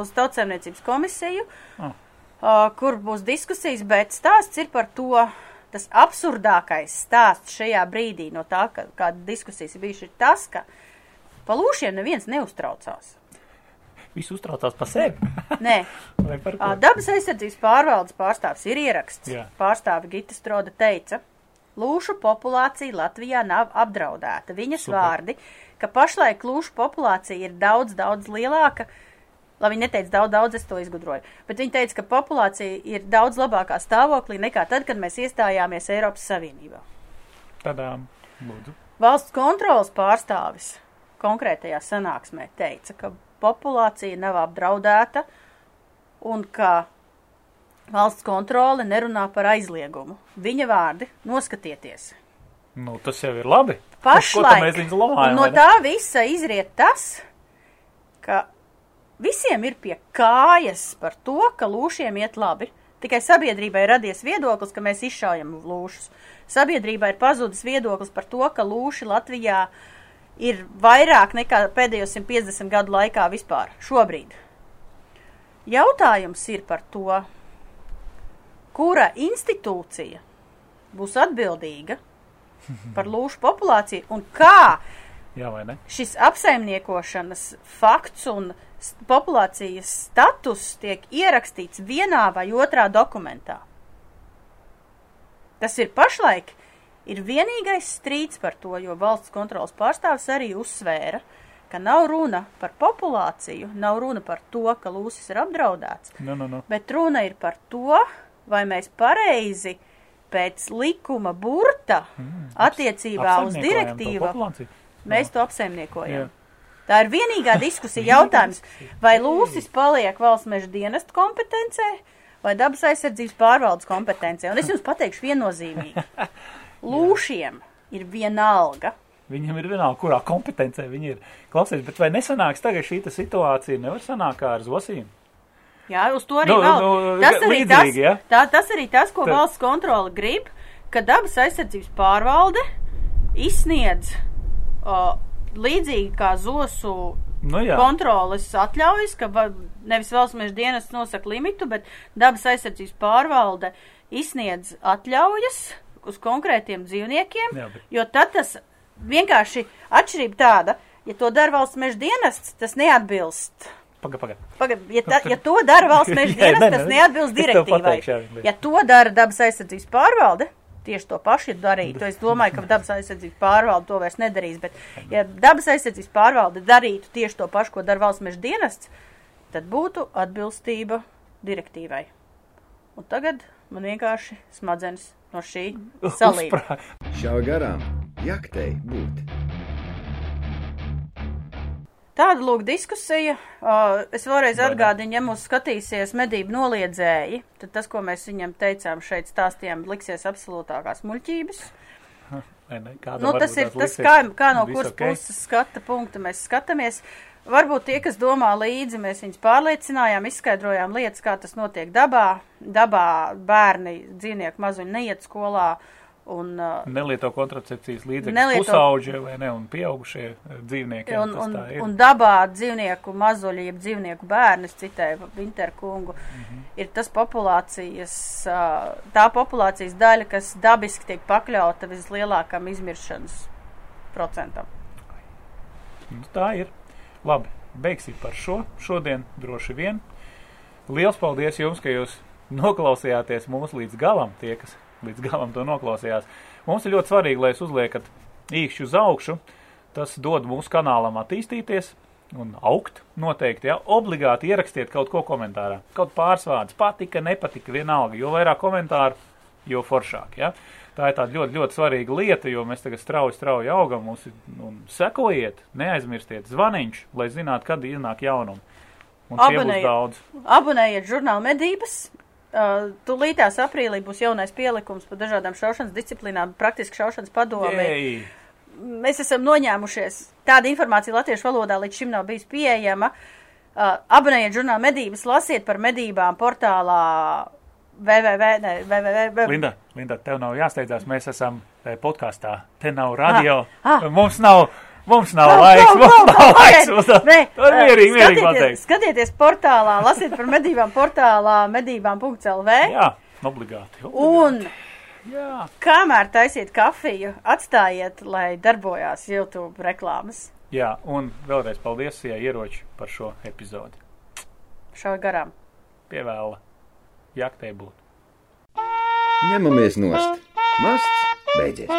uz tautsēmniecības komisiju, Ah. uh, kur būs diskusijas, bet stāsts ir par to, tas absurdākais stāsts šajā brīdī no tā, ka, kāda diskusijas bijuši, ir tas, ka pa lūšiem neviens neuztraucās. Viss uztraucās par sevi. Nē, par ko? Dabas aizsardzības pārvaldes pārstāvs ir ieraksts. Jā. Pārstāve Gita Stroda teica, lūšu populācija Latvijā nav apdraudēta. Viņas Super. vārdi, ka pašlaik lūšu populācija ir daudz, daudz lielāka. Lai viņi neteica daudz, daudz, es to izgudroju. Bet viņi teica, ka populācija ir daudz labākā stāvoklī nekā tad, kad mēs iestājāmies Eiropas Savienībā. Tadām, lūdzu. Valsts kontrolas pārstāvis konkrētajā sanāksmē teica, ka populācija nav apdraudēta un ka valsts kontrole nerunā par aizliegumu. Viņa vārdi - noskatieties. Nu, tas jau ir labi. Pašlaik un no tā visa izriet tas, ka visiem ir pie kājas par to, ka lūšiem iet labi. Tikai sabiedrībai radies viedoklis, ka mēs izšaujam lūšus. Sabiedrībai ir pazudis viedoklis par to, ka lūši Latvijā ir vairāk nekā pēdējo 150 gadu laikā vispār šobrīd. Jautājums ir par to, kura institūcija būs atbildīga par lūšu populāciju un kā Jā, šis apsaimniekošanas fakts un populācijas status tiek ierakstīts vienā vai otrā dokumentā. Tas ir pašlaik ir vienīgais strīds par to, jo valsts kontrolas pārstāvis arī uzsvēra, ka nav runa par populāciju, nav runa par to, ka lūsis ir apdraudēts, Nu, nu, nu. bet runa ir par to, vai mēs pareizi pēc likuma burta attiecībā uz direktīvu. Mēs to apsaimniekojam. Jā. Tā ir vienīgā diskusija jautājums, vai lūsis paliek valsts meža dienesta kompetencē vai dabas aizsardzības pārvaldes kompetencē. Un es jums pateikšu viennozīmīgi. Lūšiem ir vienalga. Viņam ir vienalga, kurā kompetencē viņi ir. Klausies, bet vai nesanāks tagad šī situācija? Nevar sanākt kā ar zosīm. Jā, uz to arī Nu, vēl. nu, tas, arī tas, līdzīgi, ja? tā, tas arī tas, ko Tad- valsts kontrole grib, ka dabas aizsardzības pārvalde izsniedz o, līdzīgi kā zosu Nu, jā. kontroles atļaujas, ka va- nevis valsts meža dienas nosaka limitu, bet dabas aizsardzības pārvalde izsniedz atļaujas uz konkrētiem dzīvniekiem, Jā, bet- jo tad tas vienkārši atšķirība tāda, ja to dara valsts meža dienests, tas neatbilst. Paga, paga. Pagad, ja, ta, ja to dara valsts meža dienas, tas neatbilst direktīvai. pateikšu, bet- Ja to dara dabas aizsardzības pārvalde, tieši to pašu ir darītu. Es domāju, ka dabas aizsardzības pārvalde to vairs nedarīs, bet ja dabas aizsardzības pārvalde darītu tieši to pašu, ko dara valsts meža dienests, tad būtu atbilstība direktīvai. Un tagad man vienkārši smadzenes no šī salīdz. Uzprā- Šāva garām jaktei būt. Tāda lūk diskusija. Uh, es vēlreiz ne? atgādinu, ja mūs skatīsies medību noliedzēji, tad tas, ko mēs viņam teicām šeit stāstījām, liksies absolūtākās muļķības. Nē, nē, kādam Nu, tas ir tas, kā, kā no kuras ok. puses skata punkta mēs skatāmies. Varbūt tie, kas domā līdzi, mēs viņus pārliecinājām, izskaidrojām lietas, kā tas notiek dabā. Dabā bērni, dzīvnieku mazuļi neiet skolā. Un, uh, Nelieto kontracepcijas līdzekļus Nelieto- pusauģie vai ne, un pieaugušie eh, dzīvnieki. un, un, un dabā dzīvnieku mazuļi, jeb dzīvnieku bērni, es citēju Winterkungu, Mhm. ir tas populācijas, ā, tā populācijas daļa, kas dabiski tiek pakļauta vislielākam izmiršanas procentam. Nu, tā ir. Labi, beigsim par šo šodien droši vien. Liels paldies jums, ka jūs noklausījāties mūs līdz galam, tie, kas līdz galam to noklausījās. Mums ir ļoti svarīgi, lai jūs uzliekat īkšķi uz augšu. Tas dod mūsu kanālam attīstīties un augt noteikti. Ja? Obligāti ierakstiet kaut ko komentārā. Kaut pāris vārdus patika, nepatika, vienalga. Jo vairāk komentāru, jo foršāk. Ja? Tā ir tāda ļoti, ļoti svarīga lieta, jo mēs tagad strauji, strauji augam. Mums ir, un sekojiet, neaizmirstiet zvaniņš, lai zinātu, kad iznāk jaunumi. Abonējiet. daudz. Abonējiet žurnālu medības. Uh, Tūlītās aprīlī būs jaunais pielikums par dažādām šaušanas disciplīnām, praktiski šaušanas padomē. Mēs esam noņēmušies. Tāda informācija latviešu valodā līdz šim nav bijusi pieejama. Uh, abonējiet žurnālu medības, lasiet par medībām portālā www. Ne, www. Linda, Linda, tev nav jāsteidzās, mēs esam eh, podkāstā. Te nav radio. Ah, ah. Mums nav, mums nav Klau, laiks, klau, mums klau, nav laiks. Mums nav. Nē, To ir mierīgi, mierīgi pateikt. Skatieties portālā, lasiet par medībām portālā medībām.lv. Jā, obligāti. obligāti. Un Jā. kamēr taisiet kafiju, atstājiet, lai darbojās YouTube reklāmas. Jā, un vēlreiz paldies, ja ieroči par šo epizodi. Šau garām. Pievēla jaktē būt. Ņemamies nost! Masts beidzies!